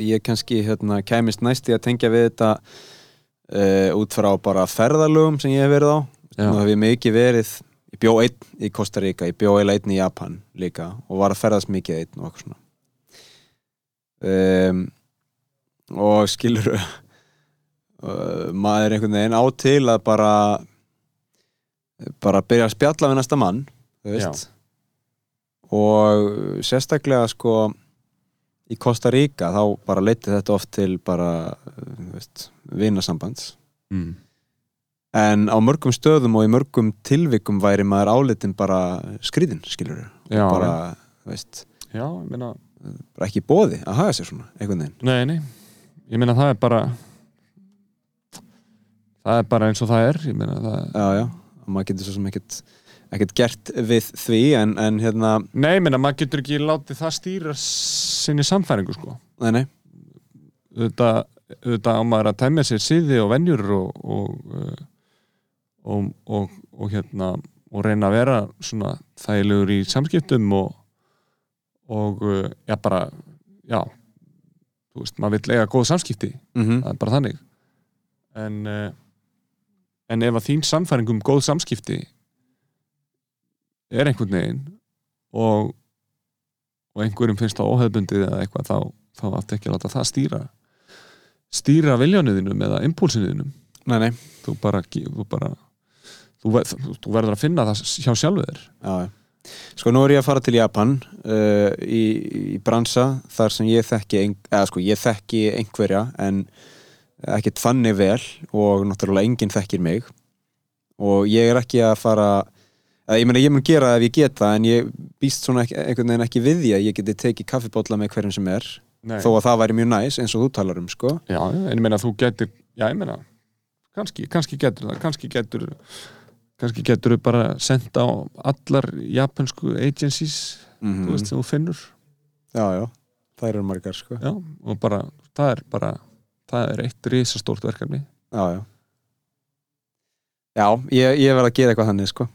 ég kannski hérna kæmist næst í að tengja við þetta uh, út frá bara ferðalögum sem ég hef verið á. Já. nú hef ég mikið verið ég bjó einn í Costa Rica, ég bjó einn í Japan líka og var að ferðast mikið einn og eitthvað svona. Um, og skilur uh, (laughs) maður einhvern veginn á til að bara bara byrja að spjalla við næsta mann og sérstaklega sko í Costa Rica þá bara leiti þetta oft til bara vinasambands mm. en á mörgum stöðum og í mörgum tilvikum væri maður álitin bara skrýðin skilur já, bara, veist, já, meina bara ekki bóði að haga sér svona, einhvern veginn. Nei, nei, ég meina það er bara það er bara eins og það er ég meina það já, já, maður getur svo sem ekkert ekkert gert við því en, en hérna, nei, ég meina maður getur ekki látið það stýra sinni samfæringu sko. Nei, nei. Auðvitað, auðvitað á maður að tæmja sér síði og venjur og og, uh, og, og, og hérna og reyna að vera svona þægilegur í samskiptum og og uh, já bara já, þú veist, maður vill eiga góð samskipti, mm það er bara þannig. En uh, en ef að þín samfæring um góð samskipti er einhvern veginn og og einhverjum finnst það óhefbundið eða eitthvað þá, þá aftur ekki að láta það stýra stýra viljánuðinum eða impulsinuðinum nei, nei, þú bara, þú bara þú, þú, verður að finna það hjá sjálfu þér já, já sko nú er ég að fara til Japan uh, í, í bransa þar sem ég þekki ein, eða sko ég þekki einhverja en ekkert þannig vel og náttúrulega enginn þekkir mig og ég er ekki að fara eða ég meina ég mun gera það ef ég get það en ég býst svona ekki, einhvern veginn ekki við því að ég geti tekið kaffibólla með hverjum sem er Nei. þó að það væri mjög næs eins og þú talar um sko Já, en ég meina þú getur já, ég meina, kannski, kannski getur það kannski getur kannski getur þú bara senda á allar japansku agencies mm þú veist sem þú finnur. Já já, það eru margar sko. Já, og bara, það er bara það er eitt risastórt verkefni. Já já. Já, ég, ég verð að gera eitthvað þannig sko.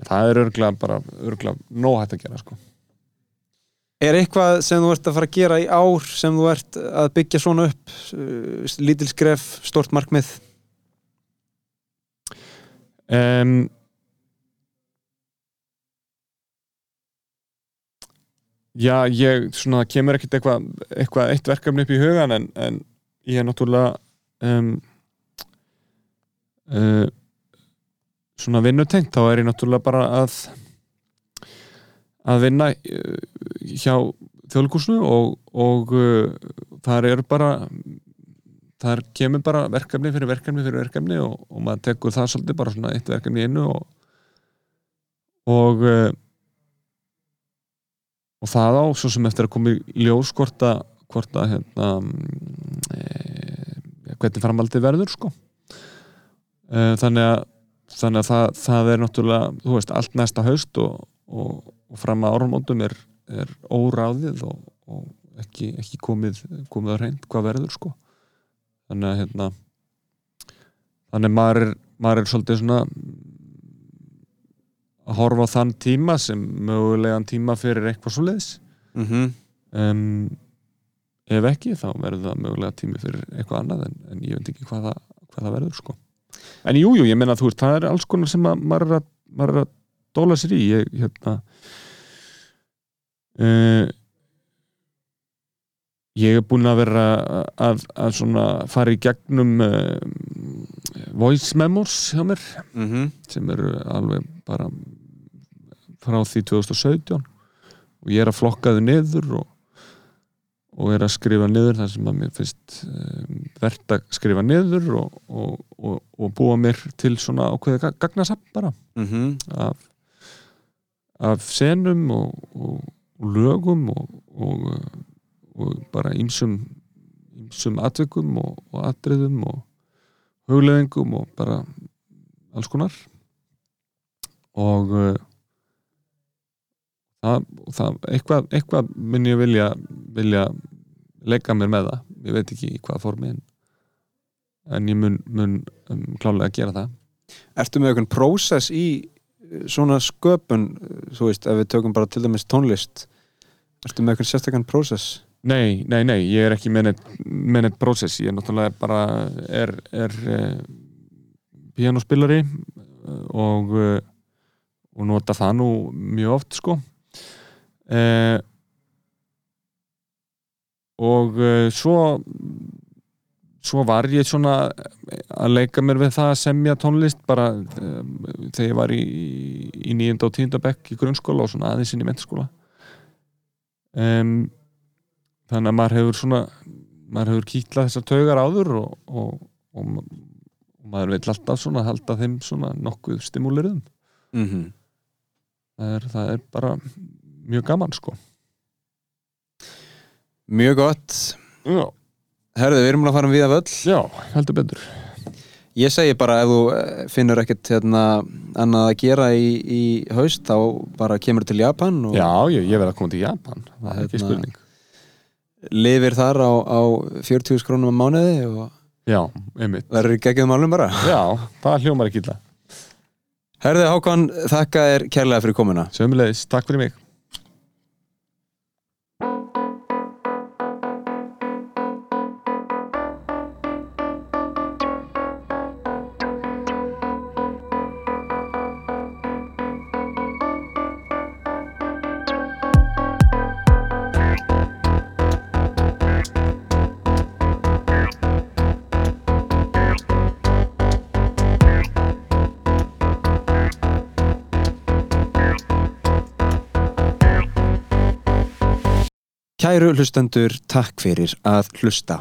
Það er örglega bara, örglega nóg hægt að gera sko. Er eitthvað sem þú ert að fara að gera í ár sem þú ert að byggja svona upp uh, lítil skref, stort markmið um, Já, ég, svona, það kemur ekkert eitthvað eitthva eitt verkefni upp í hugan en, en ég er náttúrulega um, uh, svona vinnutengt. Þá er ég náttúrulega bara að að vinna uh, hjá þjóðlíkusnu og, og uh, þar er bara þar kemur bara verkefni fyrir verkefni fyrir verkefni og, og maður tekur það svolítið bara svona eitt verkefni einu og og uh, og það á svo sem eftir að koma í ljós hvort að, hvort að hérna, e, hvernig framaldið verður sko. E, þannig að, þannig að það, það er náttúrulega, þú veist, allt næsta haust og, og, fram að árumóndum er, er óráðið og ekki, ekki komið, komið að reynd hvað verður sko þannig að hérna þannig að maður er, maður er svolítið svona að horfa á þann tíma sem mögulegan tíma fyrir eitthvað svo leiðis mm -hmm. um, ef ekki þá verður það mögulega tími fyrir eitthvað annað en, en ég veit ekki hvað það, hvað það verður sko. en jújú, jú, ég menna þú veist það er alls konar sem að, maður, er að, er að dóla sér í ég, hérna uh, ég er búin að vera að, að svona fara í gegnum uh, voice memos hjá mér Mm -hmm. sem eru alveg bara frá því 2017 og ég er að flokka þau niður og, og er að skrifa niður það sem að mér finnst um, verðt að skrifa niður og, og, og, og búa mér til svona ákveði gagnasapp bara Mm -hmm. af, af senum og, og, og lögum og, og, bara ýmsum ýmsum atvikum og, og atriðum og hugleðingum og bara alls konar. Og uh, það, það, eitthvað, eitthvað mun ég vilja, vilja leika mér með það, ég veit ekki í hvaða formi en, en ég mun, mun um, klálega gera það. Ertu með einhvern prósess í eh, svona sköpun, eh, þú veist, ef við tökum bara til dæmis tónlist Ertu með einhvern sérstakann prósess? Nei, nei, nei, ég er ekki með neitt, prósess, ég er náttúrulega bara er, er uh, pianospillari eh, og uh, og nota það nú mjög oft sko. Uh, og uh, svo svo var ég svona að leika mér við það að semja tónlist bara um, þegar ég var í, í nýjunda og tíunda bekk í grunnskóla og svona aðeins inn í mentaskóla um, þannig að maður hefur svona maður hefur kýtlað þessar taugar áður og, og, og, og maður vil alltaf svona halda þeim svona nokkuð stimúlirum Mm -hmm. það er, það er bara mjög gaman sko. Mjög gott. Já, Herðu, við erum að fara um við af öll já heldur betur. Ég segi bara ef þú eh, finnur ekkert hérna, annað að gera í, í haust þá bara kemur til Japan og já, ég, ég verð að koma til Japan. Það er ekki Hérna- spurning lifir þar á, á 40 krónum á mánuði og já, einmitt. verður í geggjum málum bara. Já, það hljómar ekki illa. Herðu Hákon, þakka þér kærlega fyrir komuna. Sömulegis, takk fyrir mig Kæru hlustendur, takk fyrir að hlusta.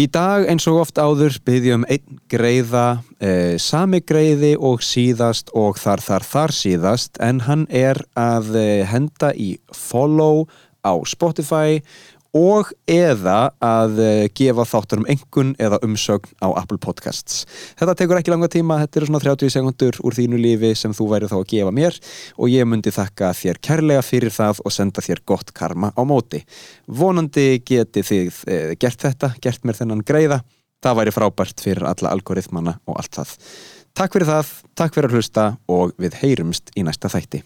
Í dag eins og oft áður byggjum einn greiða, eh, sami greiði og síðast og þar þar þar síðast en hann er að eh, henda í follow á Spotify og eða að eh, gefa þáttur um engun eða umsögn á Apple Podcasts. Þetta tekur ekki langa tíma, þetta eru svona 30 sekundur úr þínu lífi sem þú væri þá að gefa mér og ég myndi þakka þér kærlega fyrir það og senda þér gott karma á móti. Vonandi geti þið e, gert þetta, gert mér þennan greiða. Það væri frábært fyrir alla algoritmana og allt það. Takk fyrir það, takk fyrir að hlusta og við heyrumst í næsta þætti.